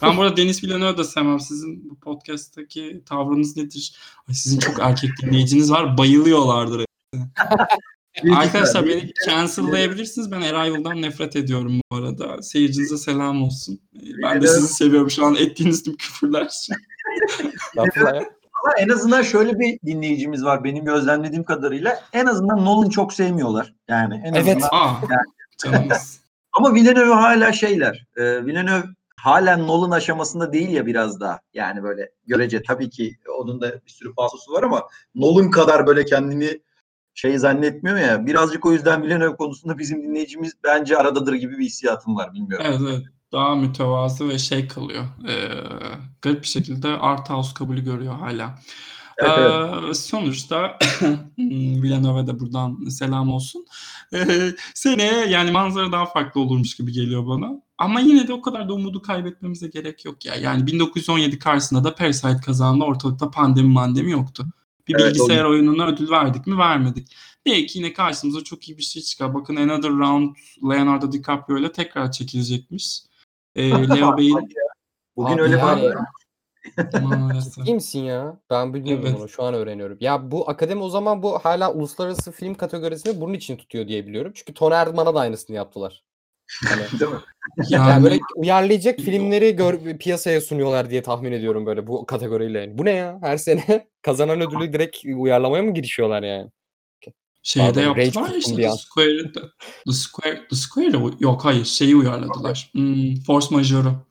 C: Ben burada Deniz Villeneuve da sevmem. Sizin bu podcast'taki tavrınız nedir? Ay, sizin çok erkek dinleyiciniz var. Bayılıyorlardır. Arkadaşlar beni cancel'layabilirsiniz. Ben Arrival'dan nefret ediyorum bu arada. Seyircinize selam olsun. Ben de sizi seviyorum şu an ettiğiniz tüm küfürler.
A: Ama en azından şöyle bir dinleyicimiz var benim gözlemlediğim kadarıyla. En azından Nolan çok sevmiyorlar. Yani en
B: evet.
A: azından.
C: Aa, canımız.
A: Ama Villeneuve hala şeyler. E, Villeneuve halen Nolan aşamasında değil ya biraz daha. Yani böyle görece tabii ki onun da bir sürü falsosu var ama Nolan kadar böyle kendini şey zannetmiyor ya. Birazcık o yüzden Villeneuve konusunda bizim dinleyicimiz bence aradadır gibi bir hissiyatım var. Bilmiyorum.
C: Evet, evet. Daha mütevazı ve şey kalıyor. Ee, garip bir şekilde art house kabulü görüyor hala.
A: Evet,
C: Ee,
A: evet.
C: sonuçta Villeneuve de buradan selam olsun. Ee, seneye yani manzara daha farklı olurmuş gibi geliyor bana. Ama yine de o kadar da umudu kaybetmemize gerek yok ya. Yani 1917 karşısında da Parasite kazandı. Ortalıkta pandemi mandemi yoktu. Bir
A: Evet,
C: bilgisayar oyununa ödül verdik mi? Vermedik. Belki yine karşımıza çok iyi bir şey çıkar. Bakın Another Round Leonardo DiCaprio ile tekrar çekilecekmiş. Ee, Leo Bey'in
A: Bugün
B: Abi
A: öyle.
B: Ciddi misin ya? Ben bilmiyorum
C: Evet.
B: bunu. Şu an öğreniyorum. Ya bu akademi o zaman bu hala uluslararası film kategorisini bunun için tutuyor diye biliyorum. Çünkü Tony Erdmann'a da aynısını yaptılar. Hani,
A: değil mi?
B: yani,
C: Yani
B: böyle uyarlayacak filmleri gör, piyasaya sunuyorlar diye tahmin ediyorum böyle bu kategoriyle. Bu ne ya? Her sene kazanan ödülü direkt uyarlamaya mı girişiyorlar yani?
C: şeyde
B: Pardon,
C: yaptılar ya işte The
B: an.
C: Square, The Square, The Square'ı yok hayır şeyi uyarladılar. Hmm, Force Majeure'u.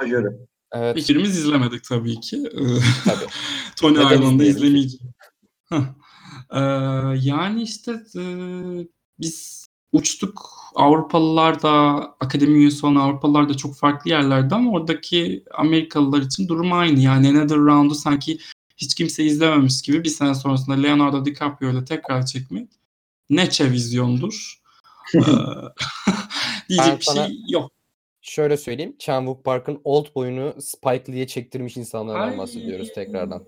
A: Majörü.
B: Evet
C: Hiçbirimiz izlemedik tabii ki.
B: Tabii.
C: Tony Ireland'ı izlemeyeceğim. Ee, yani işte e, biz uçtuk. Avrupalılar da akademi üyesi olan Avrupalılar da çok farklı yerlerde ama oradaki Amerikalılar için durum aynı. Yani Another Round'u sanki hiç kimse izlememiş gibi bir sene sonrasında Leonardo DiCaprio ile tekrar çekmek neçe vizyondur. Ee, diyecek bir şey yok.
B: Şöyle söyleyeyim. Chan-wook Park'ın Old boyunu Spike Lee'ye çektirmiş insanlardan
C: Ay.
B: bahsediyoruz tekrardan.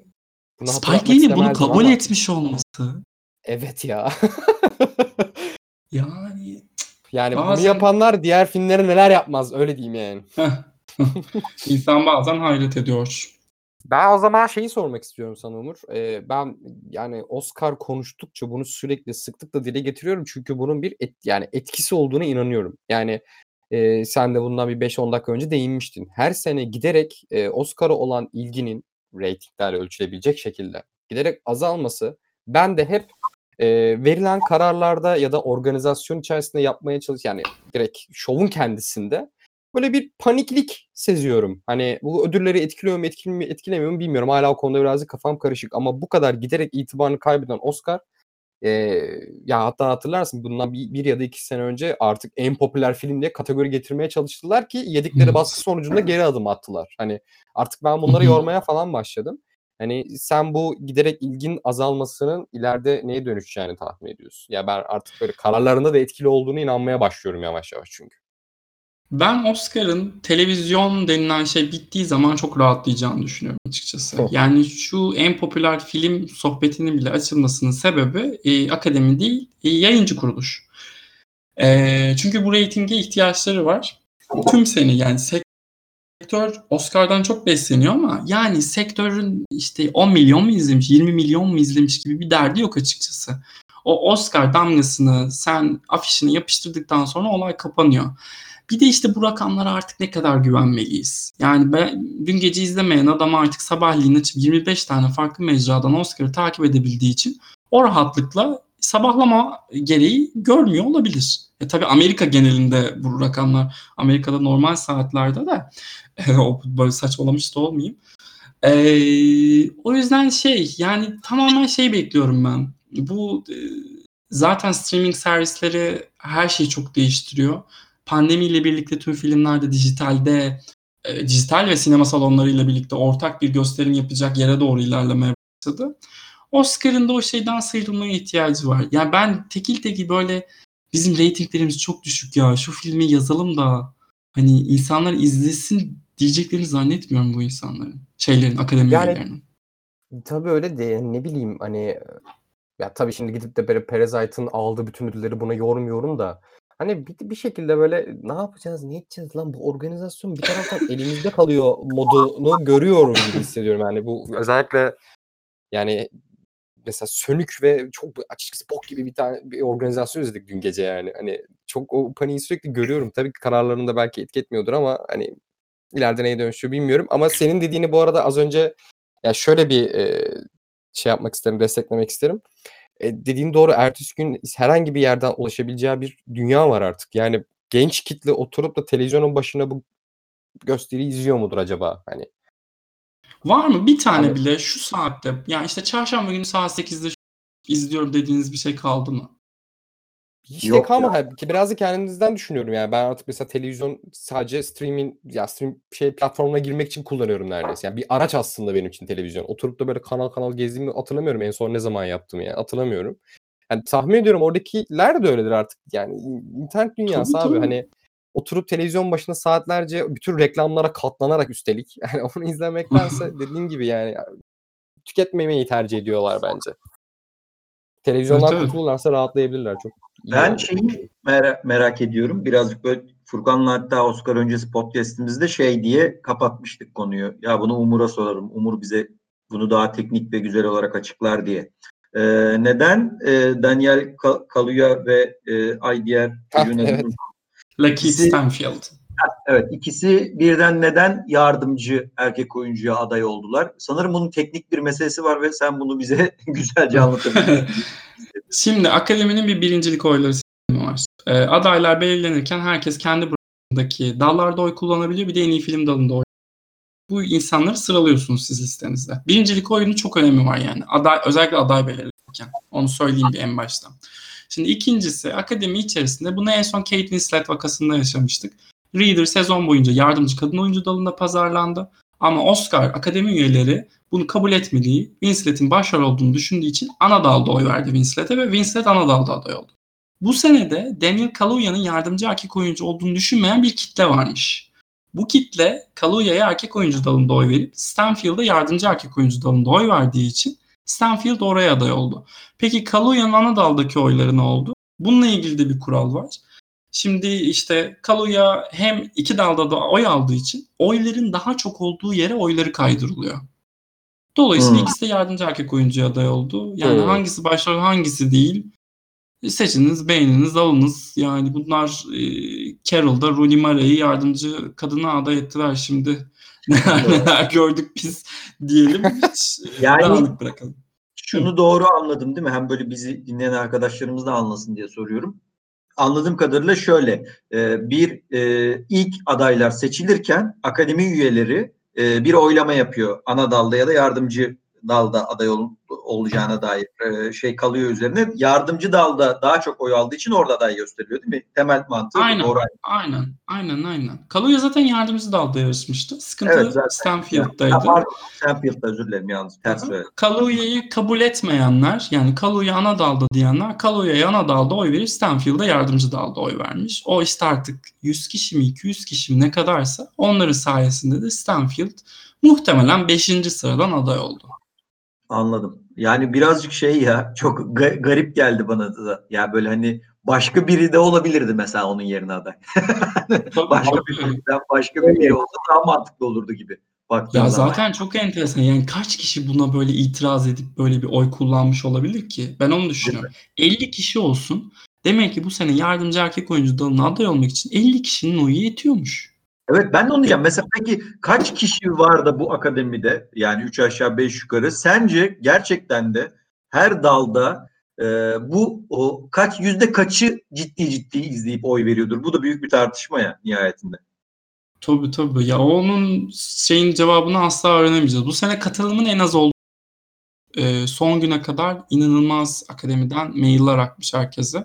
B: Bunu
C: Spike Lee'nin bunu kabul
B: ama-
C: etmiş olması.
B: Evet ya.
C: Yani
B: yani bunu
C: Bazen-
B: yapanlar diğer filmlere neler yapmaz öyle diyeyim yani.
C: insan bazen hayret ediyor.
B: Ben o zaman şeyi sormak istiyorum sana Umur. Ee, ben yani Oscar konuştukça bunu sürekli sıklıkla dile getiriyorum. Çünkü bunun bir et, yani etkisi olduğuna inanıyorum. Yani e, sen de bundan bir 5-10 dakika önce değinmiştin. Her sene giderek e, Oscar'a olan ilginin reytinglerle ölçülebilecek şekilde giderek azalması ben de hep e, verilen kararlarda ya da organizasyon içerisinde yapmaya çalış yani direkt şovun kendisinde böyle bir paniklik seziyorum. Hani bu ödülleri etkiliyor mu etkilemiyor, etkilemiyor mu bilmiyorum. Hala o konuda birazcık kafam karışık ama bu kadar giderek itibarını kaybeden Oscar e, ya hatta hatırlarsın bundan bir, bir ya da iki sene önce artık en popüler film diye kategori getirmeye çalıştılar ki yedikleri baskı sonucunda geri adım attılar. Hani artık ben bunları yormaya falan başladım. Hani sen bu giderek ilgin azalmasının ileride neye dönüşeceğini tahmin ediyorsun. Ya ben artık böyle kararlarında da etkili olduğunu inanmaya başlıyorum yavaş yavaş çünkü.
C: Ben Oscar'ın televizyon denilen şey bittiği zaman çok rahatlayacağını düşünüyorum açıkçası.
B: Hı.
C: Yani şu en popüler film sohbetinin bile açılmasının sebebi e, akademi değil, e, yayıncı kuruluş. E, çünkü bu reytinge ihtiyaçları var. Tüm sene yani sektör Oscar'dan çok besleniyor ama yani sektörün işte 10 milyon mu izlemiş, 20 milyon mu izlemiş gibi bir derdi yok açıkçası. O Oscar damgasını sen afişine yapıştırdıktan sonra olay kapanıyor. Bir de işte bu rakamlara artık ne kadar güvenmeliyiz? Yani ben dün gece izlemeyen adam artık sabahleyin açıp 25 tane farklı mecradan Oscar'ı takip edebildiği için o rahatlıkla sabahlama gereği görmüyor olabilir. E tabii Amerika genelinde bu rakamlar Amerika'da normal saatlerde de o böyle saçmalamış da olmayayım. E, o yüzden şey yani tamamen şey bekliyorum ben. Bu e, zaten streaming servisleri her şeyi çok değiştiriyor pandemiyle birlikte tüm filmler de dijitalde e, dijital ve sinema salonlarıyla birlikte ortak bir gösterim yapacak yere doğru ilerlemeye başladı. Oscar'ın da o şeyden sıyrılmaya ihtiyacı var. Yani ben tekil tekil böyle bizim reytinglerimiz çok düşük ya şu filmi yazalım da hani insanlar izlesin diyeceklerini zannetmiyorum bu insanların. Şeylerin, akademi
B: Yani-. Tabii öyle de yani ne bileyim hani ya tabii şimdi gidip de böyle Parasite'ın aldığı bütün ödülleri buna yormuyorum da hani bir, bir şekilde böyle ne yapacağız ne edeceğiz lan bu organizasyon bir taraftan elimizde kalıyor modunu görüyorum gibi hissediyorum yani bu özellikle yani mesela sönük ve çok açıkçası bok gibi bir tane bir organizasyon izledik dün gece yani hani çok o paniği sürekli görüyorum tabii ki kararlarında belki etki etmiyordur ama hani ileride neye dönüşüyor bilmiyorum ama senin dediğini bu arada az önce ya şöyle bir e, şey yapmak isterim, desteklemek isterim. E, dediğin doğru. Ertesi gün herhangi bir yerden ulaşabileceği bir dünya var artık. Yani genç kitle oturup da televizyonun başına bu gösteriyi izliyor mudur acaba? Hani
C: Var mı bir tane
B: Hani-
C: bile şu saatte yani işte çarşamba günü saat 8'de izliyorum dediğiniz bir şey kaldı mı?
B: Hiç de
A: Yok
B: kalmadı. Ha, Ki biraz da kendimizden düşünüyorum yani. Ben artık mesela televizyon sadece streaming ya stream şey platformuna girmek için kullanıyorum neredeyse. Yani bir araç aslında benim için televizyon. Oturup da böyle kanal kanal gezdiğimi hatırlamıyorum. En son ne zaman yaptım yani hatırlamıyorum. Yani tahmin ediyorum oradakiler de öyledir artık. Yani in- internet dünyası
C: Tabii,
B: abi.
C: tabii.
B: Hani oturup televizyon başında saatlerce bütün reklamlara katlanarak üstelik yani onu izlemektense dediğin gibi yani tüketmemeyi tercih ediyorlar bence. Televizyondan
C: evet.
B: kurtulurlarsa rahatlayabilirler çok.
A: Ben şeyi merak, merak ediyorum. Birazcık böyle Furkan'la hatta Oscar öncesi podcast'imizde şey diye kapatmıştık konuyu. Ya bunu Umur'a sorarım. Umur bize bunu daha teknik ve güzel olarak açıklar diye. Ee, neden e, Daniel Ka- Kaluuya ve e, ay diğer adını
B: evet.
A: İkisi-
C: Stanfield.
A: Evet ikisi birden neden yardımcı erkek oyuncuya aday oldular? Sanırım bunun teknik bir meselesi var ve sen bunu bize güzelce anlatabilirsin.
C: Şimdi akademinin bir birincilik oyları sistemi var. Ee, adaylar belirlenirken herkes kendi branşındaki dallarda oy kullanabiliyor. Bir de en iyi film dalında oy. Bu insanları sıralıyorsunuz siz listenizde. Birincilik oyunun çok önemi var yani. Aday, özellikle aday belirlenirken. Onu söyleyeyim bir en başta. Şimdi ikincisi akademi içerisinde bunu en son Kate Winslet vakasında yaşamıştık. Reader sezon boyunca yardımcı kadın oyuncu dalında pazarlandı. Ama Oscar akademi üyeleri bunu kabul etmediği, Winslet'in başrol olduğunu düşündüğü için ana dalda oy verdi Winslet'e ve Winslet ana dalda aday oldu. Bu senede Daniel Kaluuya'nın yardımcı erkek oyuncu olduğunu düşünmeyen bir kitle varmış. Bu kitle Kaluuya'ya erkek oyuncu dalında oy verip Stanfield'a yardımcı erkek oyuncu dalında oy verdiği için Stanfield oraya aday oldu. Peki Kaluuya'nın ana daldaki oyları ne oldu? Bununla ilgili de bir kural var. Şimdi işte Kaluuya hem iki dalda da oy aldığı için oyların daha çok olduğu yere oyları kaydırılıyor. Dolayısıyla
A: Hmm.
C: ikisi de yardımcı erkek oyuncuya aday oldu. Yani
B: Hmm.
C: hangisi başrol hangisi değil. Seçiniz, beğeniniz, alınız. Yani bunlar e, Carol'da Rooney Mara'yı yardımcı kadına aday ettiler şimdi. Neler neler gördük biz diyelim. Hiç
A: Yani-
C: dağınık bırakalım.
A: Şunu doğru anladım değil mi? Hem böyle bizi dinleyen arkadaşlarımız da anlasın diye soruyorum. Anladığım kadarıyla şöyle e, bir e, ilk adaylar seçilirken akademi üyeleri e, bir oylama yapıyor. Ana ya da yardımcı dalda aday ol, olacağına dair e, şey kalıyor üzerine. Yardımcı dalda daha çok oy aldığı için orada aday gösteriliyor değil mi? Temel mantığı
C: Aynen.
A: doğru.
C: Aynen, aynen, aynen. Kaluuya zaten yardımcı dalda yarışmıştı. Sıkıntı
A: Evet, zaten.
C: Stanfield'daydı.
A: Ha, pardon, Stanfield'da özür dilerim yalnız ters söyledim.
C: Kaluya'yı kabul etmeyenler yani Kaluya ana dalda diyenler Kaluya'ya ana dalda oy verip Stanfield'a yardımcı dalda oy vermiş. O işte artık 100 kişi mi 200 kişi mi ne kadarsa onların sayesinde de Stanfield muhtemelen 5. sıradan aday oldu.
A: Anladım. Yani birazcık şey ya çok ga- garip geldi bana da. Ya böyle hani başka biri de olabilirdi mesela onun yerine aday. başka bir başka bir biri olsa daha mantıklı olurdu gibi. Baktığın
C: Ya
A: zaman.
C: zaten çok enteresan. Yani kaç kişi buna böyle itiraz edip böyle bir oy kullanmış olabilir ki? Ben onu düşünüyorum. 50 kişi olsun. Demek ki bu sene yardımcı erkek oyuncu dalına aday olmak için 50 kişinin oyu yetiyormuş.
A: Evet ben de onu diyeceğim. Mesela peki kaç kişi var da bu akademide yani 3 aşağı 5 yukarı sence gerçekten de her dalda e, bu o kaç yüzde kaçı ciddi ciddi izleyip oy veriyordur? Bu da büyük bir tartışma ya nihayetinde.
C: Tabii tabii. Ya onun şeyin cevabını asla öğrenemeyeceğiz. Bu sene katılımın en az olduğu e, son güne kadar inanılmaz akademiden mailler akmış herkese.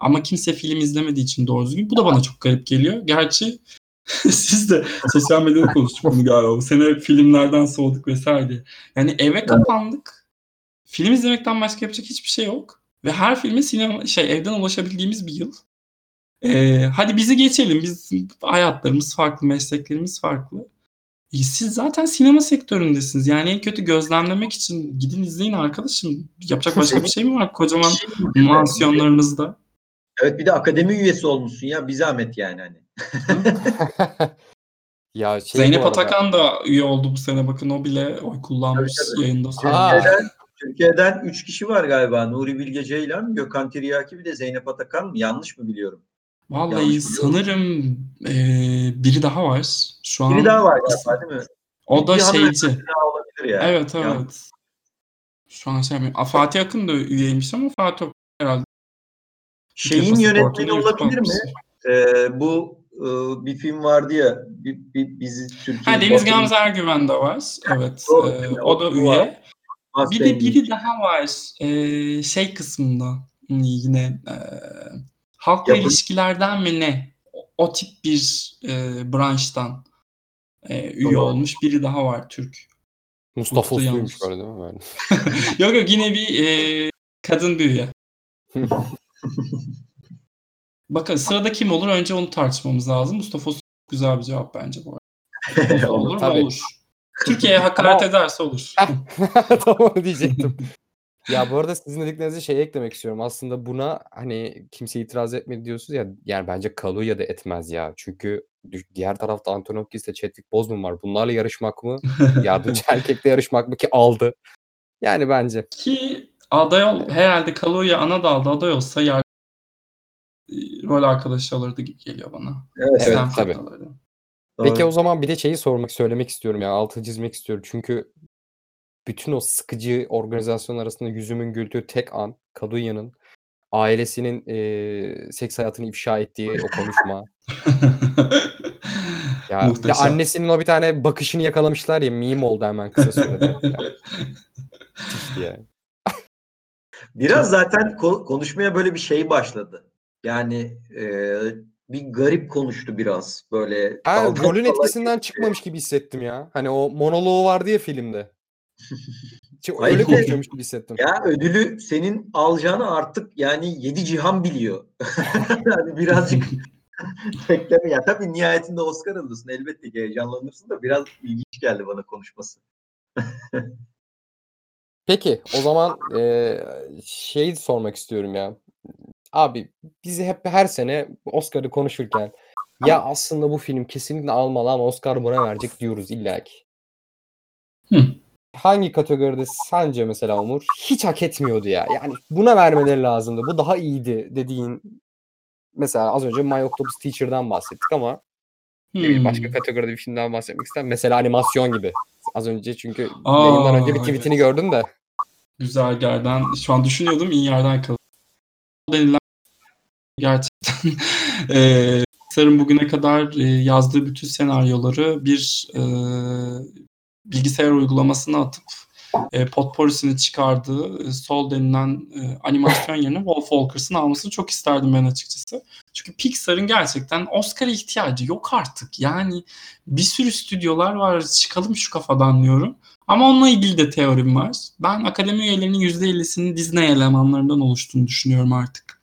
C: Ama kimse film izlemediği için doğru düzgün. Bu da bana çok garip geliyor. Gerçi siz de sosyal medyada konuştuk bunu galiba. Bu sene filmlerden soğuduk vesaire. Yani eve kapandık. Film izlemekten başka yapacak hiçbir şey yok. Ve her filme sinema şey evden ulaşabildiğimiz bir yıl. Ee, hadi bizi geçelim. Biz hayatlarımız farklı, mesleklerimiz farklı. E, Siz zaten sinema sektöründesiniz. Yani en kötü gözlemlemek için gidin izleyin arkadaşım. Yapacak başka bir şey mi var kocaman mansiyonlarınızda?
A: Evet bir de akademi üyesi olmuşsun ya bir zahmet yani hani.
B: ya şey
C: Zeynep Atakan da üye oldu bu sene. Bakın o bile oy kullanmış
A: Tabii, tabii.
C: yayında.
A: Türkiye'den, Türkiye'den 3 kişi var galiba. Nuri Bilge Ceylan, Gökhan Tiryaki bir de Zeynep Atakan mı? Yanlış mı biliyorum?
C: Vallahi
A: Yanlış
C: sanırım e, biri daha var. Şu an
A: Biri daha var galiba değil mi?
C: o da şeyci.
A: yani.
C: Evet
A: Yani
C: evet. Şu an şey yapayım. Aa, Fatih Akın da üyeymiş ama Fatih Akın herhalde.
A: Şeyin yönetmeni olabilir mi? Ee, bu bir film vardı ya bir, bir, bizi Türkiye
C: Ha, Deniz Gamze Ergüven de var. Evet.
A: Doğru,
C: e, o da
A: O var.
C: üye. Bir de biri daha var. e, şey kısmında yine e, halkla
A: Yapın.
C: ilişkilerden mi ne? O, o tip bir e, branştan e, üye
A: Tamam.
C: olmuş biri daha var Türk.
B: Mustafa Uslu'ymuş böyle değil mi? Böyle.
C: yok yok yine bir e, kadın bir üye. Bakın sırada kim olur? Önce onu tartışmamız lazım. Mustafa güzel bir cevap bence bu arada. olur mu? Olur. Türkiye'ye hakaret ederse olur.
B: tamam diyecektim. ya bu arada sizin dediklerinize şey eklemek istiyorum. Aslında buna hani kimse itiraz etmedi diyorsunuz ya. Yani bence Kaluuya da etmez ya. Çünkü diğer tarafta Antonokis ile Chadwick Boseman var. Bunlarla yarışmak mı? Yardımcı erkekle yarışmak mı ki aldı. Yani bence.
C: Ki aday ol, herhalde Kaluuya ana dalda aday olsa yar rol arkadaşı alırdı gibi geliyor bana.
A: Evet,
B: Evet, tabii.
C: alırdı.
B: Peki o zaman bir de şeyi sormak, söylemek istiyorum ya. Altı çizmek istiyorum. Çünkü bütün o sıkıcı organizasyon arasında yüzümün güldüğü tek an Kaluya'nın ailesinin eee, seks hayatını ifşa ettiği o konuşma. Ya
C: Muhteşem.
B: annesinin o bir tane bakışını yakalamışlar ya meme oldu hemen kısa sürede. Ya.
A: Biraz zaten ko- konuşmaya böyle bir şey başladı. Yani e, bir garip konuştu biraz böyle.
B: Ha, rolün etkisinden
A: geçti.
B: çıkmamış gibi hissettim ya. Hani o monoloğu vardı ya filmde.
A: Hayır,
B: öyle konuşuyormuş gibi hissettim.
A: Ya ödülü senin alacağını artık yani yedi cihan biliyor. yani birazcık bekleme. Ya tabii nihayetinde Oscar alırsın. Elbette ki heyecanlanırsın da biraz ilginç geldi bana konuşması.
B: Peki o zaman eee şey sormak istiyorum ya. Abi bizi hep her sene Oscar'ı konuşurken ya aslında bu film kesinlikle almalı ama Oscar buna verecek diyoruz illa ki.
C: Hı.
B: Hangi kategoride sence mesela Umur hiç hak etmiyordu ya? Yani buna vermeleri lazımdı. Bu daha iyiydi dediğin mesela az önce My Octopus Teacher'dan bahsettik ama bileyim, başka
C: Hmm.
B: kategoride bir filmden bahsetmek ister. Mesela animasyon gibi. Az önce çünkü
C: Aa,
B: yayından önce bir tweetini
C: evet.
B: gördüm de.
C: Güzel yerden. Şu an düşünüyordum iyi yerden yakaladım. Denilen gerçekten e, Pixar'ın bugüne kadar e, yazdığı bütün senaryoları bir e, bilgisayar uygulamasına atıp e, potpourrisini çıkardığı e, Sol denilen e, animasyon yerine Wolf Walkers'ın almasını çok isterdim ben açıkçası. Çünkü Pixar'ın gerçekten Oscar'a ihtiyacı yok artık. Yani bir sürü stüdyolar var çıkalım şu kafadan diyorum. Ama onunla ilgili de teorim var. Ben akademi üyelerinin %50'sinin Disney elemanlarından oluştuğunu düşünüyorum artık.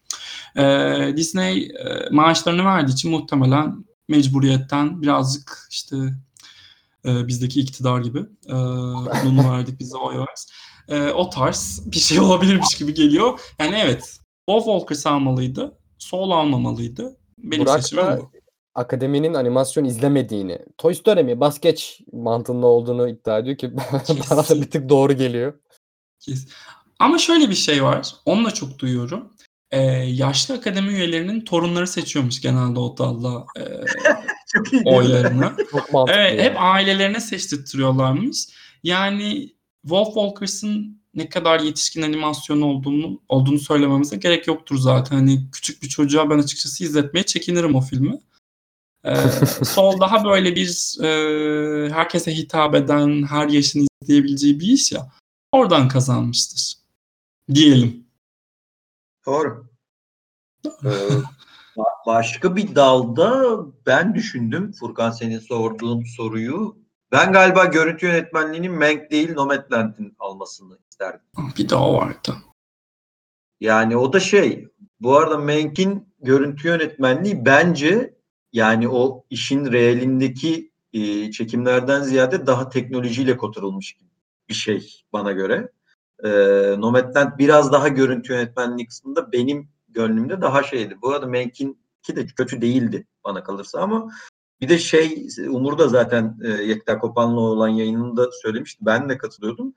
C: Ee, Disney e, maaşlarını verdiği için muhtemelen mecburiyetten birazcık işte e, bizdeki iktidar gibi e, bunu verdik bize oy ver. E, o tarz bir şey olabilirmiş gibi geliyor. Yani evet Wolf Walkers almalıydı. Soul almamalıydı. Benim
B: Burak
C: seçimim
B: da
C: bu.
B: akademinin animasyon izlemediğini, Toy Story mi, bas geç mantığında olduğunu iddia ediyor ki bana da bir tık doğru geliyor.
C: Kes- Ama şöyle bir şey var. Onu da çok duyuyorum. Ee, yaşlı akademi üyelerinin torunları seçiyormuş genelde o dalda e, oylarını.
B: Çok mantıklı.
C: Evet, hep ailelerine seçtirtiyorlarmış. Yani Wolf Walkers'ın ne kadar yetişkin animasyon olduğunu olduğunu söylememize gerek yoktur zaten. Hani küçük bir çocuğa ben açıkçası izletmeye çekinirim o filmi. Ee, Sol daha böyle bir e, herkese hitap eden, her yaşın izleyebileceği bir iş ya. Oradan kazanmıştır. Diyelim.
A: Doğru. Ee, ba- başka bir dalda ben düşündüm Furkan senin sorduğun soruyu. Ben galiba görüntü yönetmenliğinin Mank değil Nomadland'in almasını isterdim.
C: Bir o vardı.
A: Yani o da şey bu arada Mank'in görüntü yönetmenliği bence yani o işin realindeki e, çekimlerden ziyade daha teknolojiyle kotarılmış bir şey bana göre. E, Nomadland biraz daha görüntü yönetmenliği kısmında benim gönlümde daha şeydi. Bu arada Mank'in ki de kötü değildi bana kalırsa ama bir de şey Umur da zaten e, Yekta Kopan'la olan yayınında söylemişti. Ben de katılıyordum.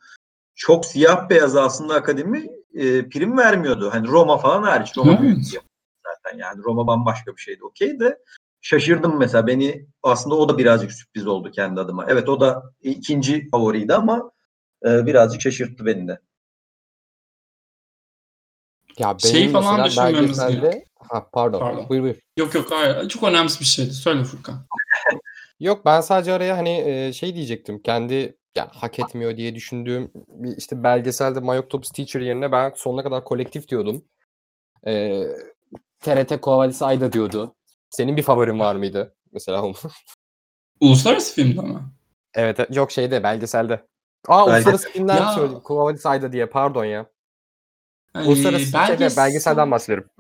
A: Çok siyah beyaz aslında akademi e, prim vermiyordu. Hani Roma falan hariç. Roma
C: Evet.
A: büyük zaten yani. Roma bambaşka bir şeydi. Okey de şaşırdım mesela. Beni aslında o da birazcık sürpriz oldu kendi adıma. Evet o da ikinci favoriydi ama e, birazcık şaşırttı beni de.
B: Ya benim
C: Şey falan düşünmemiz
B: belgeselde... Ha, pardon.
C: Pardon.
B: Buyur buyur.
C: Yok yok hayır. Çok önemli bir şeydi. Söyle Furkan.
B: Yok ben sadece araya hani e, şey diyecektim. Kendi yani hak etmiyor diye düşündüğüm bir işte belgeselde My Octopus Teacher yerine ben sonuna kadar kolektif diyordum. E, TRT Kovadis Ayda diyordu. Senin bir favorin var mıydı? Mesela onu.
C: Uluslararası filmde mi?
B: evet e- yok şeyde belgeselde. Aa
A: Belge-
B: uluslararası filmden
C: Ya-
B: söyledim. Kovadis Ayda diye pardon ya.
C: Hani
B: Uluslararası şeyde,
C: belgesel-
B: belgeselden bahsediyorum.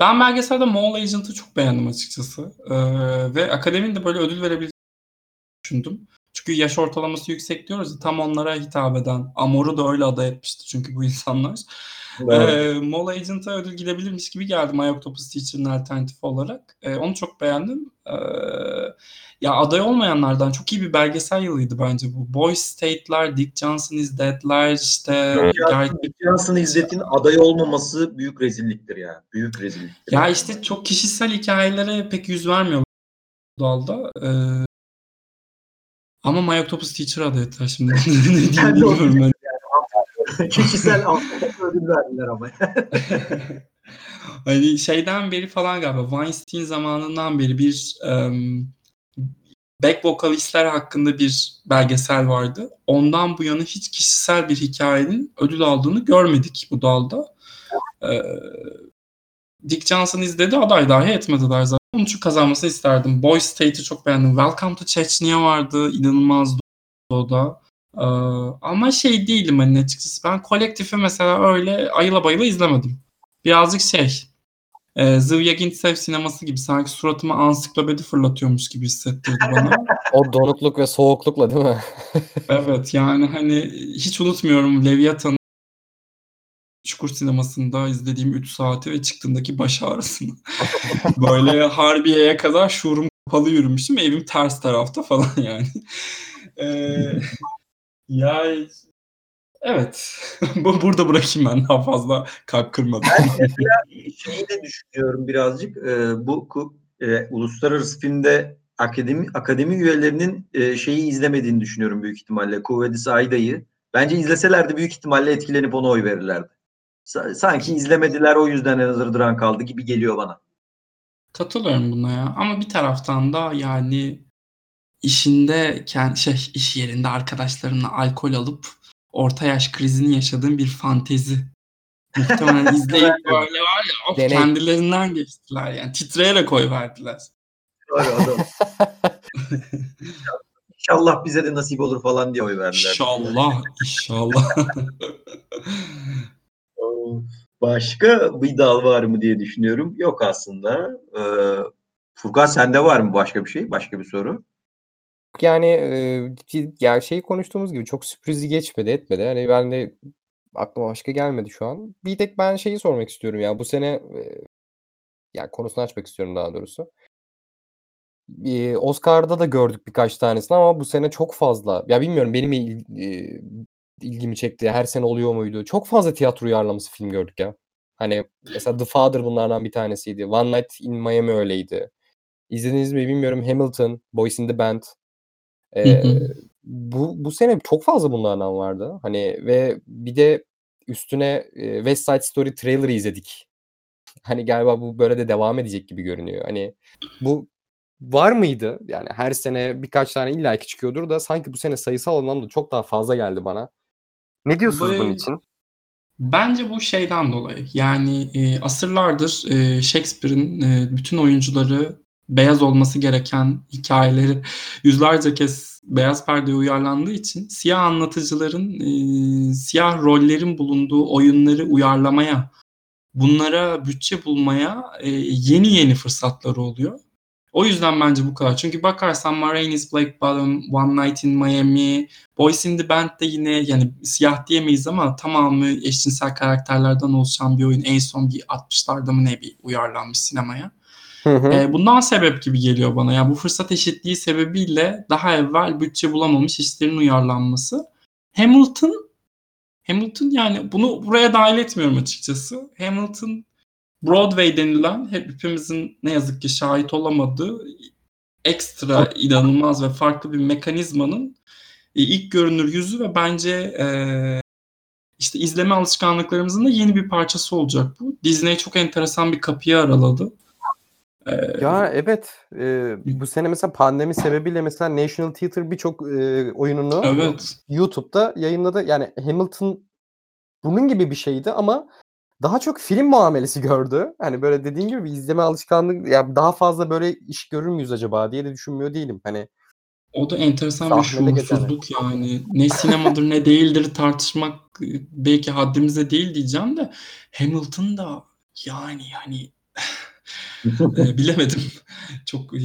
C: Ben belgeselde Mall Agent'ı çok beğendim açıkçası. Ee, ve akademinin de böyle ödül verebileceğini düşündüm. Çünkü yaş ortalaması yüksek diyoruz ya tam onlara hitap eden. Amor'u da öyle aday etmişti çünkü bu insanlar. Mall Agent'a ödül gidebilirmiş gibi geldi My Octopus Teacher'ın alternatifi olarak. Ee, onu çok beğendim. Ee, ya aday olmayanlardan çok iyi bir belgesel yılıydı bence bu. Boy State'ler, Dick Johnson is Dead'ler, işte
A: Dick Johnson'ı İzzet'in aday olmaması büyük rezilliktir ya. Büyük rezilliktir.
C: Ya işte çok kişisel hikayelere pek yüz vermiyor bu dalda. Ee, ama My Octopus Teacher adı ettiler şimdi. ne diyeyim bilmiyorum ben.
A: Kişisel ödül verdiler ama.
C: hani şeyden beri falan galiba Weinstein zamanından beri bir em, back vokalistler hakkında bir belgesel vardı. Ondan bu yana hiç kişisel bir hikayenin ödül aldığını görmedik bu dalda. Ee, Dick Johnson izledi aday dahi etmediler zaten. Onun için kazanmasını isterdim. Boy State'i çok beğendim. Welcome to Chechnya vardı. inanılmazdı o da. Ee, ama şey değilim hani açıkçası. Ben kolektifi mesela öyle ayıla bayıla izlemedim. Birazcık şey e, Zıvyagintsev sineması gibi sanki suratıma ansiklopedi fırlatıyormuş gibi hissettirdi bana.
B: O donukluk ve soğuklukla değil mi?
C: evet yani hani hiç unutmuyorum Leviathan'ın Çukur sinemasında izlediğim 3 saati ve çıktığındaki baş ağrısını. Böyle Harbiye'ye kadar şuurum kapalı yürümüştüm. Evim ters tarafta falan yani. Ee, ya evet. Bu Burada bırakayım ben daha fazla kalp kırmadım.
A: şeyi de düşünüyorum birazcık. Ee, bu e, uluslararası filmde akademi akademi üyelerinin e, şeyi izlemediğini düşünüyorum büyük ihtimalle. Kuvvedis Ayda'yı Bence izleselerdi büyük ihtimalle etkilenip ona oy verirlerdi. Sa- Sanki izlemediler o yüzden en hazırdıran kaldı gibi geliyor bana.
C: Katılıyorum buna ya. Ama bir taraftan da yani işinde kendi şey iş yerinde arkadaşlarımla alkol alıp orta yaş krizini yaşadığım bir fantezi. Muhtemelen izleyip böyle var ya of
B: Deney.
C: kendilerinden geçtiler yani titreyerek oy verdiler.
A: İnşallah bize de nasip olur falan diye oy verdiler.
C: İnşallah, inşallah.
A: Başka bir dal var mı diye düşünüyorum. Yok aslında. Ee, Furkan sende var mı başka bir şey? Başka bir soru?
B: Yani e, ya şey konuştuğumuz gibi çok sürprizi geçmedi etmedi. Hani ben de aklıma başka gelmedi şu an. Bir tek ben şeyi sormak istiyorum ya bu sene e, yani konusunu açmak istiyorum daha doğrusu. E, Oscar'da da gördük birkaç tanesini ama bu sene çok fazla. Ya bilmiyorum benim il- e, ilgimi çekti. Her sene oluyor muydu? Çok fazla tiyatro uyarlaması film gördük ya. Hani mesela The Father bunlardan bir tanesiydi. One Night in Miami öyleydi. İzlediniz mi bilmiyorum. Hamilton, Boys in the Band.
C: Hı hı.
B: bu bu sene çok fazla bunlardan vardı. Hani ve bir de üstüne e, West Side Story trailer'ı izledik. Hani galiba bu böyle de devam edecek gibi görünüyor. Hani bu var mıydı? Yani her sene birkaç tane illaki çıkıyordur da sanki bu sene sayısal anlamda çok daha fazla geldi bana. Ne diyorsunuz bunun
C: Bu-
B: için?
C: Bence bu şeyden dolayı. Yani e, asırlardır e, Shakespeare'in e, bütün oyuncuları beyaz olması gereken hikayeleri yüzlerce kez beyaz perdeye uyarlandığı için siyah anlatıcıların e, siyah rollerin bulunduğu oyunları uyarlamaya, bunlara bütçe bulmaya e, yeni yeni fırsatları oluyor. O yüzden bence bu kadar. Çünkü bakarsan Ma Rainey's Black Bottom, One Night in Miami, Boys in the Band de yine yani siyah diyemeyiz ama tamamı eşcinsel karakterlerden oluşan bir oyun. En son bir 60'larda mı ne bir uyarlanmış sinemaya.
B: Hı hı.
C: Ee, bundan sebep gibi geliyor bana. Yani bu fırsat eşitliği sebebiyle daha evvel bütçe bulamamış işlerin uyarlanması. Hamilton Hamilton yani bunu buraya dahil etmiyorum açıkçası. Hamilton Broadway denilen hepimizin ne yazık ki şahit olamadığı ekstra inanılmaz ve farklı bir mekanizmanın e, ilk görünür yüzü ve bence e, işte izleme alışkanlıklarımızın da yeni bir parçası olacak bu. Disney çok enteresan bir kapıyı araladı.
B: Ya evet. e, bu sene mesela pandemi sebebiyle mesela National Theatre birçok e, oyununu
C: evet.
B: YouTube'da yayınladı. Yani Hamilton bunun gibi bir şeydi ama daha çok film muamelesi gördü. Hani böyle dediğin gibi bir izleme alışkanlığı ya daha fazla böyle iş görür müyüz acaba diye de düşünmüyor değilim. Hani
C: O da enteresan bir
B: Sahnede
C: şuursuzluk yani. Ne sinemadır ne değildir tartışmak belki haddimize değil diyeceğim de Hamilton da yani yani e, bilemedim. Çok e,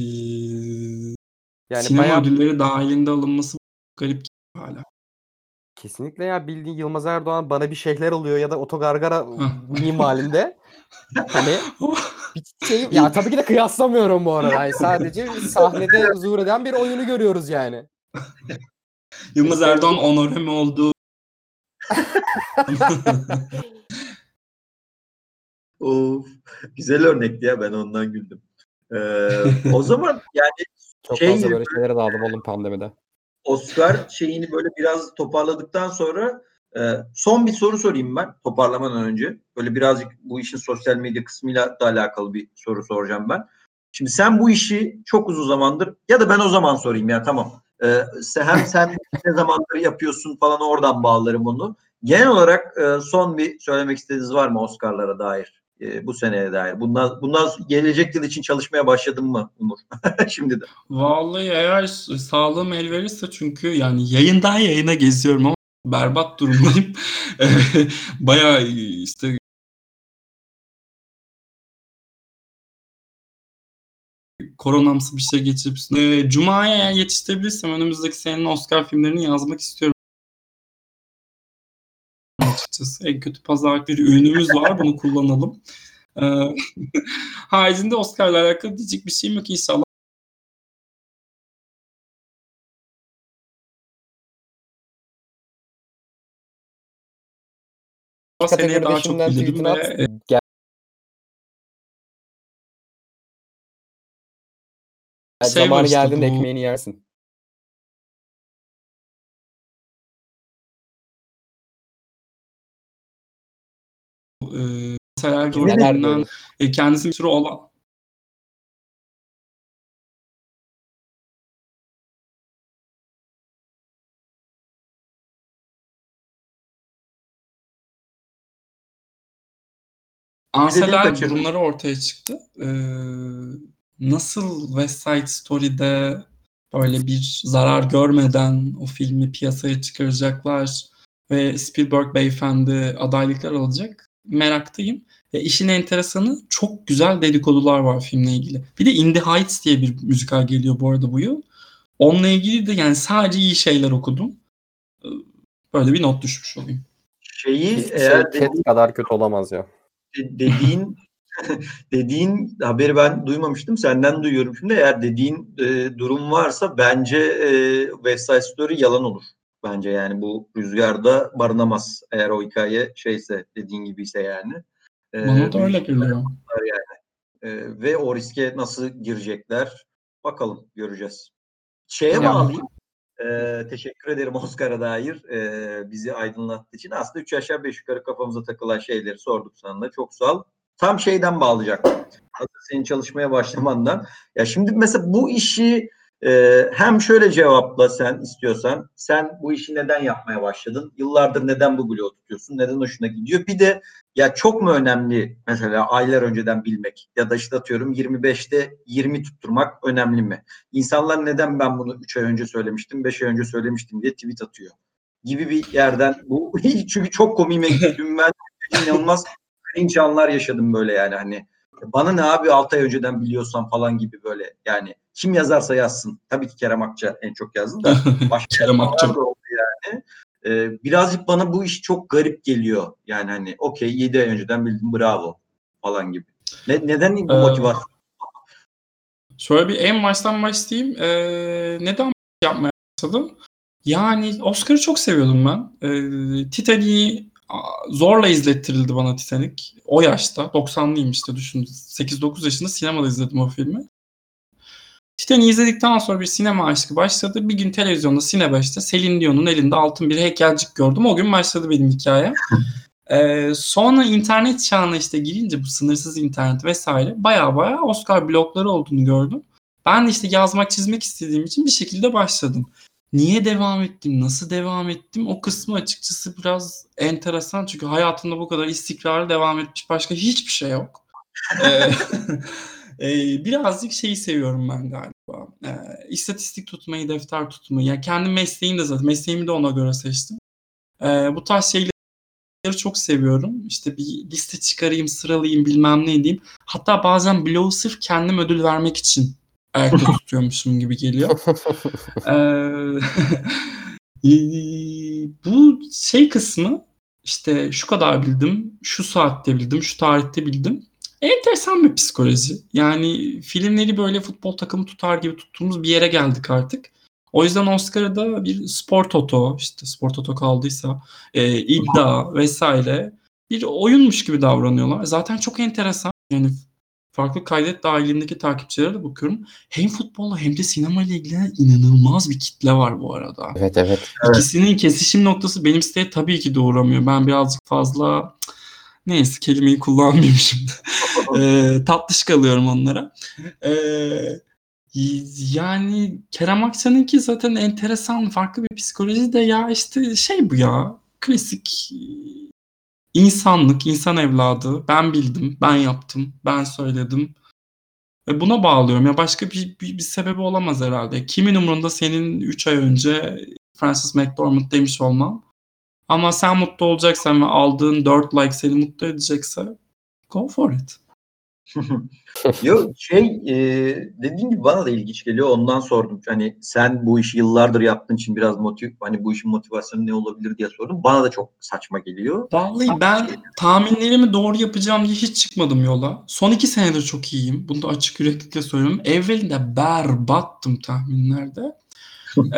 B: yani
C: sinema
B: bayağı
C: ödülleri dahilinde alınması garip hala.
B: kesinlikle ya bildiğin Yılmaz Erdoğan bana bir şeyler oluyor ya da otogargara halinde. Hani bir şey ya tabii ki de kıyaslamıyorum bu arada. Yani sadece sahnede zuhur eden bir oyunu görüyoruz yani.
C: Yılmaz Erdoğan onore mi oldu?
A: Of, güzel örnekti ya ben ondan güldüm. Ee, o zaman yani
B: Çok
A: Şey
B: fazla böyle şeylere daldım oğlum pandemide.
A: Oscar şeyini böyle biraz toparladıktan sonra e, son bir soru sorayım ben toparlamadan önce. Böyle birazcık bu işin sosyal medya kısmıyla da alakalı bir soru soracağım ben. Şimdi sen bu işi çok uzun zamandır ya da ben o zaman sorayım ya tamam. Ee, sen- hem sen ne zamandır yapıyorsun falan oradan bağlarım onu. Genel olarak e, son bir söylemek istediğiniz var mı Oscar'lara dair? E, bu seneye dair. Bundan, bundan gelecek yıl için çalışmaya başladın mı Umur? Şimdi de.
C: Vallahi eğer sağlığım el verirse çünkü yani yayından yayına geziyorum ama berbat durumdayım. Bayağı işte koronamsı bir şey geçirip e, Cuma'ya eğer yetiştirebilirsem önümüzdeki senenin Oscar filmlerini yazmak istiyorum. En kötü pazar bir ürünümüz var bunu kullanalım. Ee, haricinde Oscar'la alakalı diyecek bir şeyim yok inşallah. seneye daha çok bilirim ve e,
B: Gel-
C: Şey
B: Zamanı geldiğinde
C: bu-
B: ekmeğini yersin.
C: E, görünümünden
B: böyle?
C: e, kendisi bir sürü olan anseler durumları ortaya çıktı. Ee, nasıl West Side Story'de böyle bir zarar görmeden o filmi piyasaya çıkaracaklar ve Spielberg beyefendi adaylıklar alacak meraktayım. Ve işin enteresanı çok güzel dedikodular var filmle ilgili. Bir de In the Heights diye bir müzikal geliyor bu arada bu yıl. Onunla ilgili de yani sadece iyi şeyler okudum. Böyle bir not düşmüş olayım.
A: Şeyi
B: Hiçbir
A: eğer
B: şey kadar kötü olamaz ya.
A: de- dediğin dediğin haberi ben duymamıştım. Senden duyuyorum şimdi. Eğer dediğin e, durum varsa bence e, West Side Story yalan olur. Bence yani bu rüzgarda barınamaz. Eğer o hikaye şeyse dediğin gibiyse yani. E,
C: Bana da öyle geliyor.
A: e, ve o riske nasıl girecekler bakalım göreceğiz. Şeye
B: Ya-
A: bağlayayım. E, teşekkür ederim Oscar'a dair e, bizi aydınlattığı için. Aslında üç aşağı beş yukarı kafamıza takılan şeyleri sorduk sana da. Çok sağ ol. Tam şeyden bağlayacaktım. Hazır senin çalışmaya başlamandan. Ya şimdi mesela bu işi e, hem şöyle cevapla sen istiyorsan. Sen bu işi neden yapmaya başladın? Yıllardır neden bu bloğu tutuyorsun? Neden hoşuna gidiyor? Bir de ya çok mu önemli mesela aylar önceden bilmek ya da işte atıyorum 25'te 20 tutturmak önemli mi? İnsanlar neden ben bunu 3 ay önce söylemiştim, 5 ay önce söylemiştim diye tweet atıyor. Gibi bir yerden bu çünkü çok komiğime gitti. Dün ben inanılmaz cringe anlar yaşadım böyle yani hani bana ne abi 6 ay önceden biliyorsan falan gibi böyle yani kim yazarsa yazsın. Tabii ki Kerem Akça en çok yazdı da başka
C: Kerem Akça.
A: da oldu yani. Ee, birazcık bana bu iş çok garip geliyor. Yani hani okey 7 ay önceden bildim bravo falan gibi. Ne, neden bu
C: Ee,
A: motivasyon?
C: Şöyle bir en baştan başlayayım. Ee, neden yapmaya başladım? Yani Oscar'ı çok seviyordum ben. Ee, Titanic'i zorla izlettirildi bana Titanic. O yaşta. 90'lıyım işte düşün. 8-9 yaşında sinemada izledim o filmi. Titanic'i izledikten sonra bir sinema aşkı başladı. Bir gün televizyonda Cine 5'te Celine Dion'un elinde altın bir heykelcik gördüm. O gün başladı benim hikaye. Ee, sonra internet çağına işte girince bu sınırsız internet vesaire baya baya Oscar blogları olduğunu gördüm. Ben de işte yazmak çizmek istediğim için bir şekilde başladım. Niye devam ettim, nasıl devam ettim o kısmı açıkçası biraz enteresan. Çünkü hayatımda bu kadar istikrarlı devam etmiş başka hiçbir şey yok. Ee, e, birazcık şeyi seviyorum ben galiba. Ee, istatistik tutmayı, defter tutmayı. Yani kendi mesleğim de zaten. Mesleğimi de ona göre seçtim. Ee, bu tarz şeyleri çok seviyorum. İşte bir liste çıkarayım, sıralayayım, bilmem ne edeyim. Hatta bazen bloğu sırf kendim ödül vermek için ayakta tutuyormuşum gibi geliyor. Ee, bu şey kısmı işte şu kadar bildim, şu saatte bildim, şu tarihte bildim. Enteresan bir psikoloji. Yani filmleri böyle futbol takımı tutar gibi tuttuğumuz bir yere geldik artık. O yüzden Oscar'ı da bir spor toto, işte spor toto kaldıysa e, iddia vesaire bir oyunmuş gibi davranıyorlar. Zaten çok enteresan. Yani farklı kaydet dahilindeki takipçilere de bakıyorum. Hem futbolla hem de sinema ile ilgili inanılmaz bir kitle var bu arada.
B: Evet evet.
A: Evet.
C: İkisinin kesişim noktası benim siteye tabii ki de uğramıyor. Ben birazcık fazla neyse kelimeyi kullanmayayım şimdi. Eee, tatlış kalıyorum onlara. Eee, yani Kerem Akça'nınki zaten enteresan farklı bir psikoloji de ya işte şey bu ya klasik insanlık, insan evladı. Ben bildim, ben yaptım, ben söyledim. Ve buna bağlıyorum. Ya başka bir, bir, bir sebebi olamaz herhalde. Kimin umurunda senin 3 ay önce Francis McDormand demiş olman. Ama sen mutlu olacaksan ve aldığın 4 like seni mutlu edecekse go for it.
A: Yok şey e, dediğim gibi bana da ilginç geliyor ondan sordum. Hani sen bu işi yıllardır yaptığın için biraz motiv hani bu işin motivasyonu ne olabilir diye sordum. Bana da çok saçma geliyor.
C: Vallahi ben tahminlerimi doğru yapacağım diye hiç çıkmadım yola. Son iki senedir çok iyiyim. Bunu da açık yüreklilikle söylüyorum. Evvelinde berbattım tahminlerde.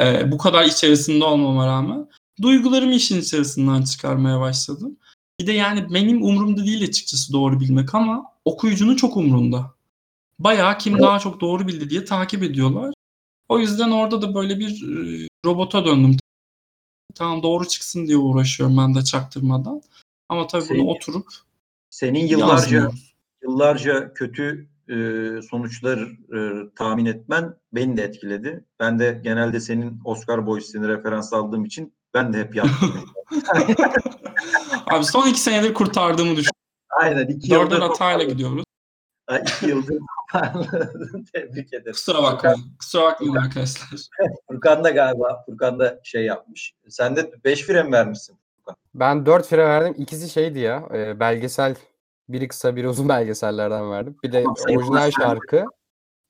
C: Ee, bu kadar içerisinde olmama rağmen. Duygularımı işin içerisinden çıkarmaya başladım. Bir de yani benim umurumda değil açıkçası doğru bilmek ama okuyucunun çok umurunda. Bayağı kim daha çok doğru bildi diye takip ediyorlar. O yüzden orada da böyle bir e, robota döndüm. Tamam doğru çıksın diye uğraşıyorum ben de çaktırmadan. Ama tabii
A: Şey-
C: bunu oturup
A: senin yıllarca yıllarca kötü e, sonuçlar e, tahmin etmen beni de etkiledi. Ben de genelde senin Oscar Boys'ini referans aldığım için ben de hep yaptım.
C: Abi son iki senedir kurtardığımı düşünüyorum.
A: Aynen iki
C: Dörder hatayla gidiyoruz.
A: Ha, iki yıldır tebrik ederim.
C: Kusura bakmayın. Kusura bakmayın arkadaşlar.
A: Furkan da galiba Furkan da şey yapmış. Sen de 5 fren vermişsin.
B: Ben 4 fire verdim. İkisi şeydi ya. e, belgesel. Biri kısa biri uzun belgesellerden verdim. Bir de orijinal şarkı.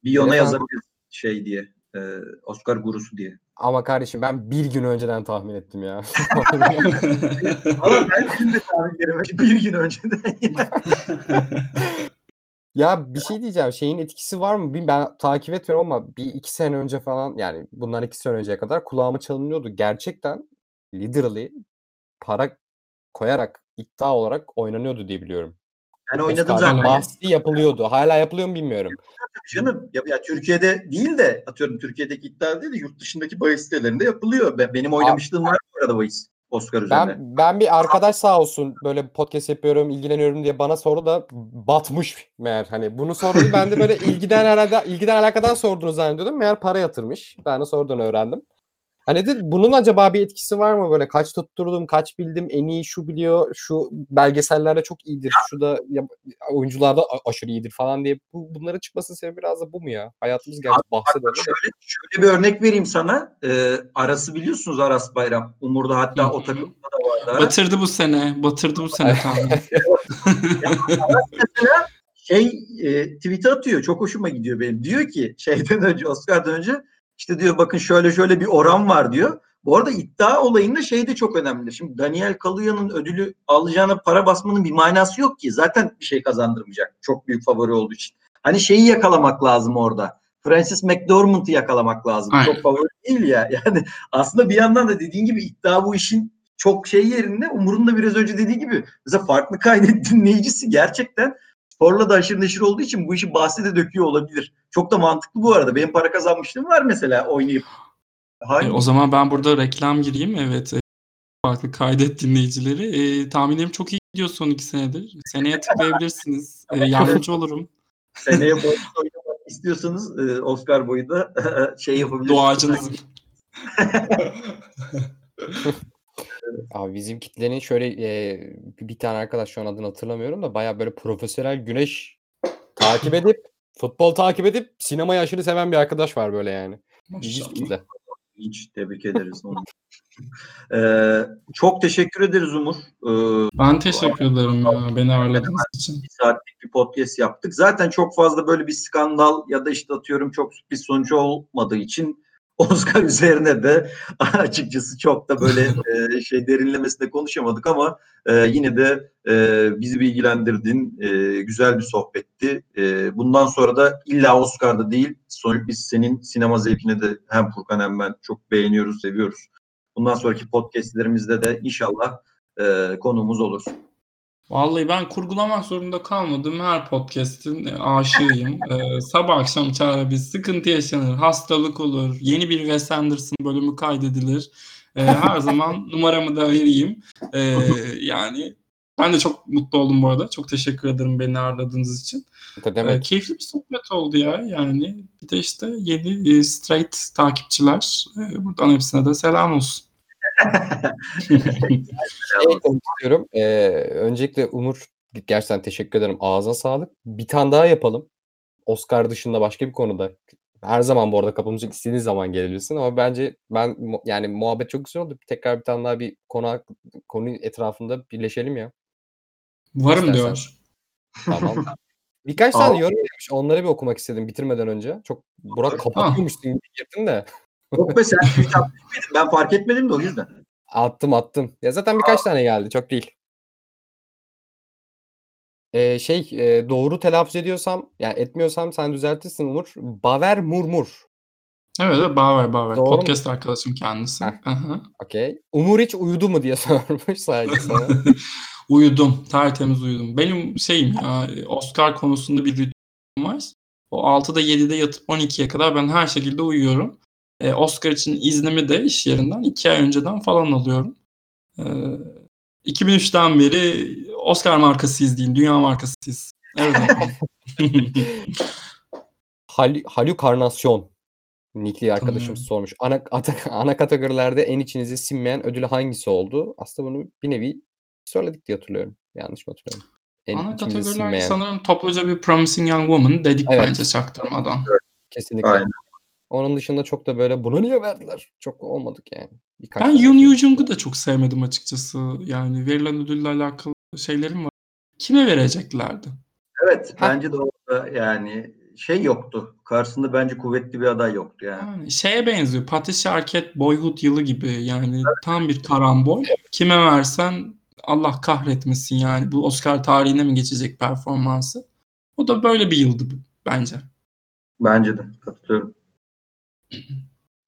A: Bir ona
B: Evet,
A: yazabiliriz şey diye. E, Oscar gurusu diye.
B: Ama kardeşim ben bir gün önceden tahmin ettim ya.
A: Ama ben benim de tahminlerime bir gün önceden
B: ya bir şey diyeceğim. Şeyin etkisi var mı? Bilmiyorum. Ben takip etmiyorum ama bir iki sene önce falan yani bundan iki sene önceye kadar kulağıma çalınıyordu. Gerçekten literally para koyarak iddia olarak oynanıyordu diye biliyorum.
A: Ben oynadım zaten.
B: bahsi yapılıyordu. Hala yapılıyor mu bilmiyorum.
A: Canım ya, ya Türkiye'de değil de atıyorum Türkiye'deki iddia değil de yurt dışındaki bahis sitelerinde yapılıyor. Ben, benim oynamışlığım var bu arada bahis Oscar üzerine.
B: Ben ben bir arkadaş sağ olsun böyle podcast yapıyorum, ilgileniyorum diye bana sordu da batmış meğer. Hani bunu sordu ben de böyle ilgiden herhalde ilgiden alakadan sorduğunu zannediyordum. Meğer para yatırmış. Ben de sonradan öğrendim. Hani de bunun acaba bir etkisi var mı böyle kaç tutturdum, kaç bildim, en iyi şu biliyor, şu belgesellerde çok iyidir, şu da ya, oyuncularda aşırı iyidir falan diye bu, bunların çıkmasının sebebi biraz da bu mu ya? Hayatımız gerçi bahse.
A: Şöyle, şöyle bir örnek vereyim sana. Ee, Aras'ı biliyorsunuz Aras Bayram. Umur'da hatta o takımda da vardı.
C: Batırdı bu sene. Batırdı bu sene tahmin.
A: mesela şey e, tweet'e atıyor. Çok hoşuma gidiyor benim. Diyor ki şeyden önce Oscar'dan önce işte diyor bakın şöyle şöyle bir oran var diyor. Bu arada iddia olayında şey de çok önemli. Şimdi Daniel Kaluya'nın ödülü alacağına para basmanın bir manası yok ki. Zaten bir şey kazandırmayacak. Çok büyük favori olduğu için. Hani şeyi yakalamak lazım orada. Francis McDormand'ı yakalamak lazım.
C: Aynen.
A: Çok favori değil ya. Yani aslında bir yandan da dediğin gibi iddia bu işin çok şey yerinde. Umur'un da biraz önce dediği gibi mesela farklı kaydet dinleyicisi gerçekten sporla da aşırı neşir olduğu için bu işi bahse de döküyor olabilir. Çok da mantıklı bu arada. Benim para kazanmışlığım var mesela oynayıp.
C: E,
A: Hayır.
C: o zaman ben burada reklam gireyim. Evet. e, Farklı kaydet dinleyicileri. E, tahminlerim çok iyi gidiyor son iki senedir. Seneye tıklayabilirsiniz. E, yardımcı olurum.
A: Seneye boyunca oynamak istiyorsanız e, Oscar boyu da şey yapabilirsiniz.
B: Abi bizim kitlenin şöyle e, bir tane arkadaş şu an adını hatırlamıyorum da baya böyle profesyonel güneş takip edip futbol takip edip sinemayı aşırı seven bir arkadaş var böyle yani. İlginç kitle.
A: Hiç tebrik ederiz onu. Ee, çok teşekkür ederiz Umur. Ee,
C: Ben teşekkür ederim ya, beni ağırladığınız için.
A: bir saatlik bir podcast yaptık. Zaten çok fazla böyle bir skandal ya da işte atıyorum çok sürpriz sonucu olmadığı için Oscar üzerine de açıkçası çok da böyle e, şey derinlemesine konuşamadık ama e, yine de e, bizi bilgilendirdin. E, güzel bir sohbetti. E, bundan sonra da illa Oscar'da değil. Sonuç biz senin sinema zevkini de hem Furkan hem ben çok beğeniyoruz, seviyoruz. Bundan sonraki podcastlerimizde de inşallah e, konuğumuz olur.
C: Vallahi ben kurgulamak zorunda kalmadım. Her podcast'in e, aşığıyım. Ee, sabah akşam çağrı bir sıkıntı yaşanır, hastalık olur, yeni bir Wes Anderson bölümü kaydedilir. Ee, her zaman numaramı da vereyim. Ee, yani ben de çok mutlu oldum bu arada. Çok teşekkür ederim beni ağırladığınız için.
B: Ne
C: Ee,
B: demek?
C: keyifli bir sohbet oldu ya. Yani bir de işte yeni e, straight takipçiler. e, buradan hepsine de selam olsun.
B: Şey istiyorum. Ee, öncelikle Umur gerçekten teşekkür ederim. Ağza sağlık. Bir tane daha yapalım. Oscar dışında başka bir konuda. Her zaman bu arada kapımızı istediğin zaman gelebilirsin ama bence ben yani muhabbet çok güzel oldu. Tekrar bir tane daha bir konu konu etrafında birleşelim ya.
C: Varım
B: İstersen.
C: diyor.
B: Tamam. Birkaç tane yorum gelmiş. Onları bir okumak istedim bitirmeden önce. Çok Burak kapatıyormuşsun girdin de.
A: Yok be sen tweet atmış mıydın? Ben fark etmedim de o yüzden.
B: Attım attım. Ya zaten birkaç tane geldi. Çok değil. Ee, şey e, doğru telaffuz ediyorsam yani etmiyorsam sen düzeltirsin Umur. Baver Murmur.
C: Evet, evet Baver Baver.
B: Doğru mu?
C: Podcast arkadaşım kendisi.
B: Okey. Umur hiç uyudu mu diye sormuş sadece sana.
C: Uyudum. Tertemiz uyudum. Benim şeyim ya Oscar konusunda bir ritüelim var. O 6'da 7'de yatıp 12'ye kadar ben her şekilde uyuyorum. Ee, Oscar için iznimi de iş yerinden 2 ay önceden falan alıyorum. Ee, 2003'ten beri Oscar markasıyız diyeyim. Dünya markasıyız. Evet.
B: Hal halükarnasyon nickli arkadaşımız
C: Tanıyorum.
B: sormuş. Ana, ata- ana kategorilerde en içinize sinmeyen ödülü hangisi oldu? Aslında bunu bir nevi söyledik diye hatırlıyorum. Yanlış mı hatırlıyorum? En
C: Ana kategoriler
B: sinmeyen.
C: sanırım topluca bir Promising Young Woman dedik
B: Evet.
C: bence çaktırmadan.
B: Kesinlikle.
A: Aynen.
B: Onun dışında çok da böyle buna niye verdiler? Çok olmadık yani. Birkaç
C: Ben
B: tane
C: Yoon
B: şey.
C: Da çok sevmedim açıkçası. Yani verilen ödülle alakalı şeylerim var. Kime vereceklerdi?
A: Evet
B: Ha.
A: bence de orada yani şey yoktu. Karşısında bence kuvvetli bir aday yoktu yani.
C: Yani şeye benziyor. Patricia Arquette Boyhood yılı gibi. Yani tam bir karambol. Kime versen Allah kahretmesin yani. Bu Oscar tarihine mi geçecek performansı? O da böyle bir yıldı bence.
A: Bence de katılıyorum.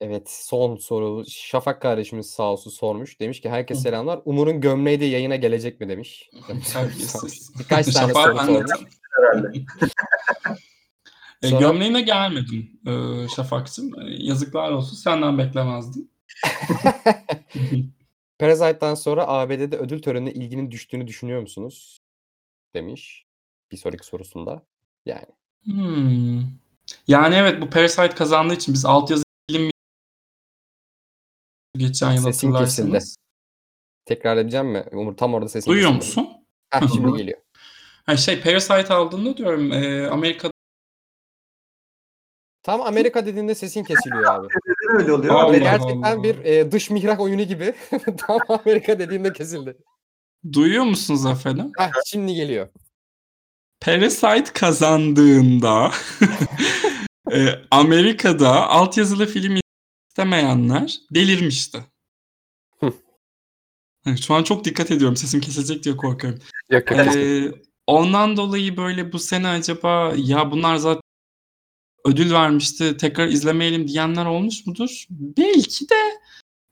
B: Evet son soru. Şafak kardeşimiz sağ olsun sormuş. Demiş ki herkese
C: Hı.
B: selamlar. Umur'un gömleği de yayına gelecek mi demiş. Birkaç tane
C: Şafak
B: soru sormuş.
A: Herhalde.
C: E,
B: Sonra-
C: gömleğine gelmedim e, Şafak'cığım. E, yazıklar olsun. Senden beklemezdim.
B: Parasite'dan sonra ABD'de ödül törenine ilginin düştüğünü düşünüyor musunuz? Demiş. Bir sonraki sorusunda. Yani.
C: Hmm. Yani evet bu Parasite kazandığı için biz altyazı film geçen yıl
B: Sesin kesildi.
C: hatırlarsanız.
B: Tekrar edeceğim mi? Umur tam orada sesin
C: Duyuyor
B: kesildi.
C: musun?
B: Heh, şimdi geliyor.
C: Ha, şey Parasite aldığında diyorum e, Amerika'da
B: Tam Amerika dediğinde sesin kesiliyor abi.
A: Neden öyle oluyor?
C: Allah
B: gerçekten
C: Allah.
B: bir e, dış mihrak oyunu gibi. tam Amerika dediğinde kesildi.
C: duyuyor musunuz efendim?
B: Heh, şimdi geliyor.
C: Parasite kazandığında e, Amerika'da altyazılı film istemeyenler delirmişti. Şu an çok dikkat ediyorum. Sesim kesilecek diye korkuyorum.
B: Yok yok.
C: Ee, ondan dolayı böyle bu sene acaba ya bunlar zaten ödül vermişti tekrar izlemeyelim diyenler olmuş mudur? Belki de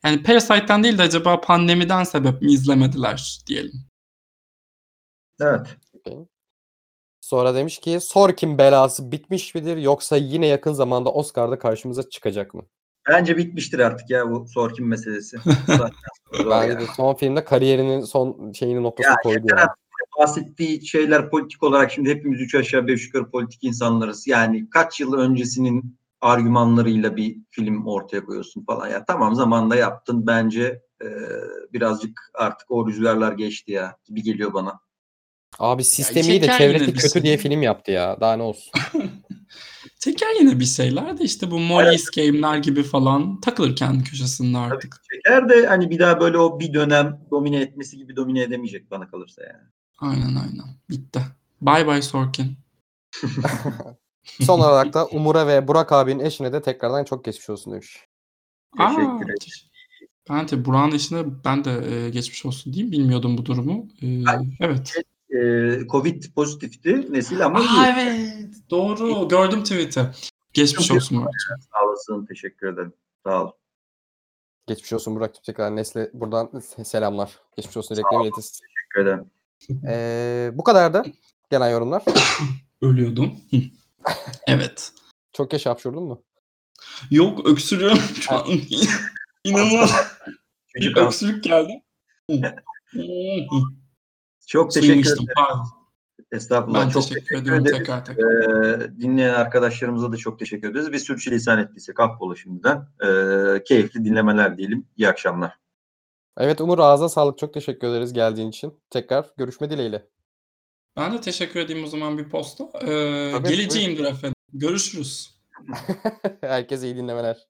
C: yani Parasite'den değil de acaba pandemiden sebep mi izlemediler diyelim.
A: Evet.
B: Sonra demiş ki Sorkin belası bitmiş midir yoksa yine yakın zamanda Oscar'da karşımıza çıkacak mı?
A: Bence bitmiştir artık ya bu Sorkin meselesi.
B: Bence de son filmde kariyerinin son şeyini noktasını
A: Ya
B: koydu yani.
A: bahsettiği şeyler politik olarak şimdi hepimiz üç aşağı beş yukarı politik insanlarız. Yani kaç yıl öncesinin argümanlarıyla bir film ortaya koyuyorsun falan. Ya tamam zamanında yaptın bence e, birazcık artık o rüzgarlar geçti ya gibi geliyor bana.
B: Abi sistemiyle
C: çeker
B: çevresi
C: yine bir
B: kötü
C: şey.
B: diye film yaptı ya. Daha ne olsun.
C: Çeker yine bir şeyler de işte bu Molly's Game'ler gibi falan takılır kendi köşesinde artık.
A: Şeker de hani bir daha böyle o bir dönem domine etmesi gibi domine edemeyecek bana kalırsa yani.
C: Aynen aynen. Bitti. Bye bye Sorkin.
B: Son olarak da Umur'a ve Burak abinin eşine de tekrardan çok geçmiş olsun demiş.
A: Teşekkür ederim.
C: Ben de Burak'ın eşine ben de e, geçmiş olsun diyeyim. Bilmiyordum bu durumu. E, evet.
A: E, Covid pozitifti nesil ama
C: Aa
A: iyi.
C: evet. Doğru. Gördüm tweet'i. Geçmiş
A: Çok
C: olsun Burak'cığım.
A: Sağ olasın teşekkür ederim. Sağ ol.
B: Geçmiş olsun Burak tekrar Nesle buradan se- selamlar. Geçmiş olsun dileklerimi iletirsin.
A: Teşekkür ederim.
B: Ee, bu kadar da gelen yorumlar.
C: Ölüyordum. Evet.
B: Çok geç hapşurdun mu?
C: Yok öksürüyorum şu an. İnanılmaz bir öksürük geldi.
A: Çok teşekkür ederim.
C: pardon.
A: Estağfurullah.
C: Ben
A: çok
C: teşekkür ediyorum
A: ederiz.
C: tekrar tekrar.
A: Ee, dinleyen arkadaşlarımıza da çok teşekkür ederiz. Bir sürçülisan ettiysek affola şimdiden. Ee, keyifli dinlemeler diyelim. İyi akşamlar.
B: Evet Umur ağzına sağlık. Çok teşekkür ederiz geldiğin için. Tekrar görüşme dileğiyle.
C: Ben de teşekkür edeyim o zaman bir posta. Ee,
B: Tabii,
C: geleceğimdir efendim. Görüşürüz.
B: Herkese iyi dinlemeler.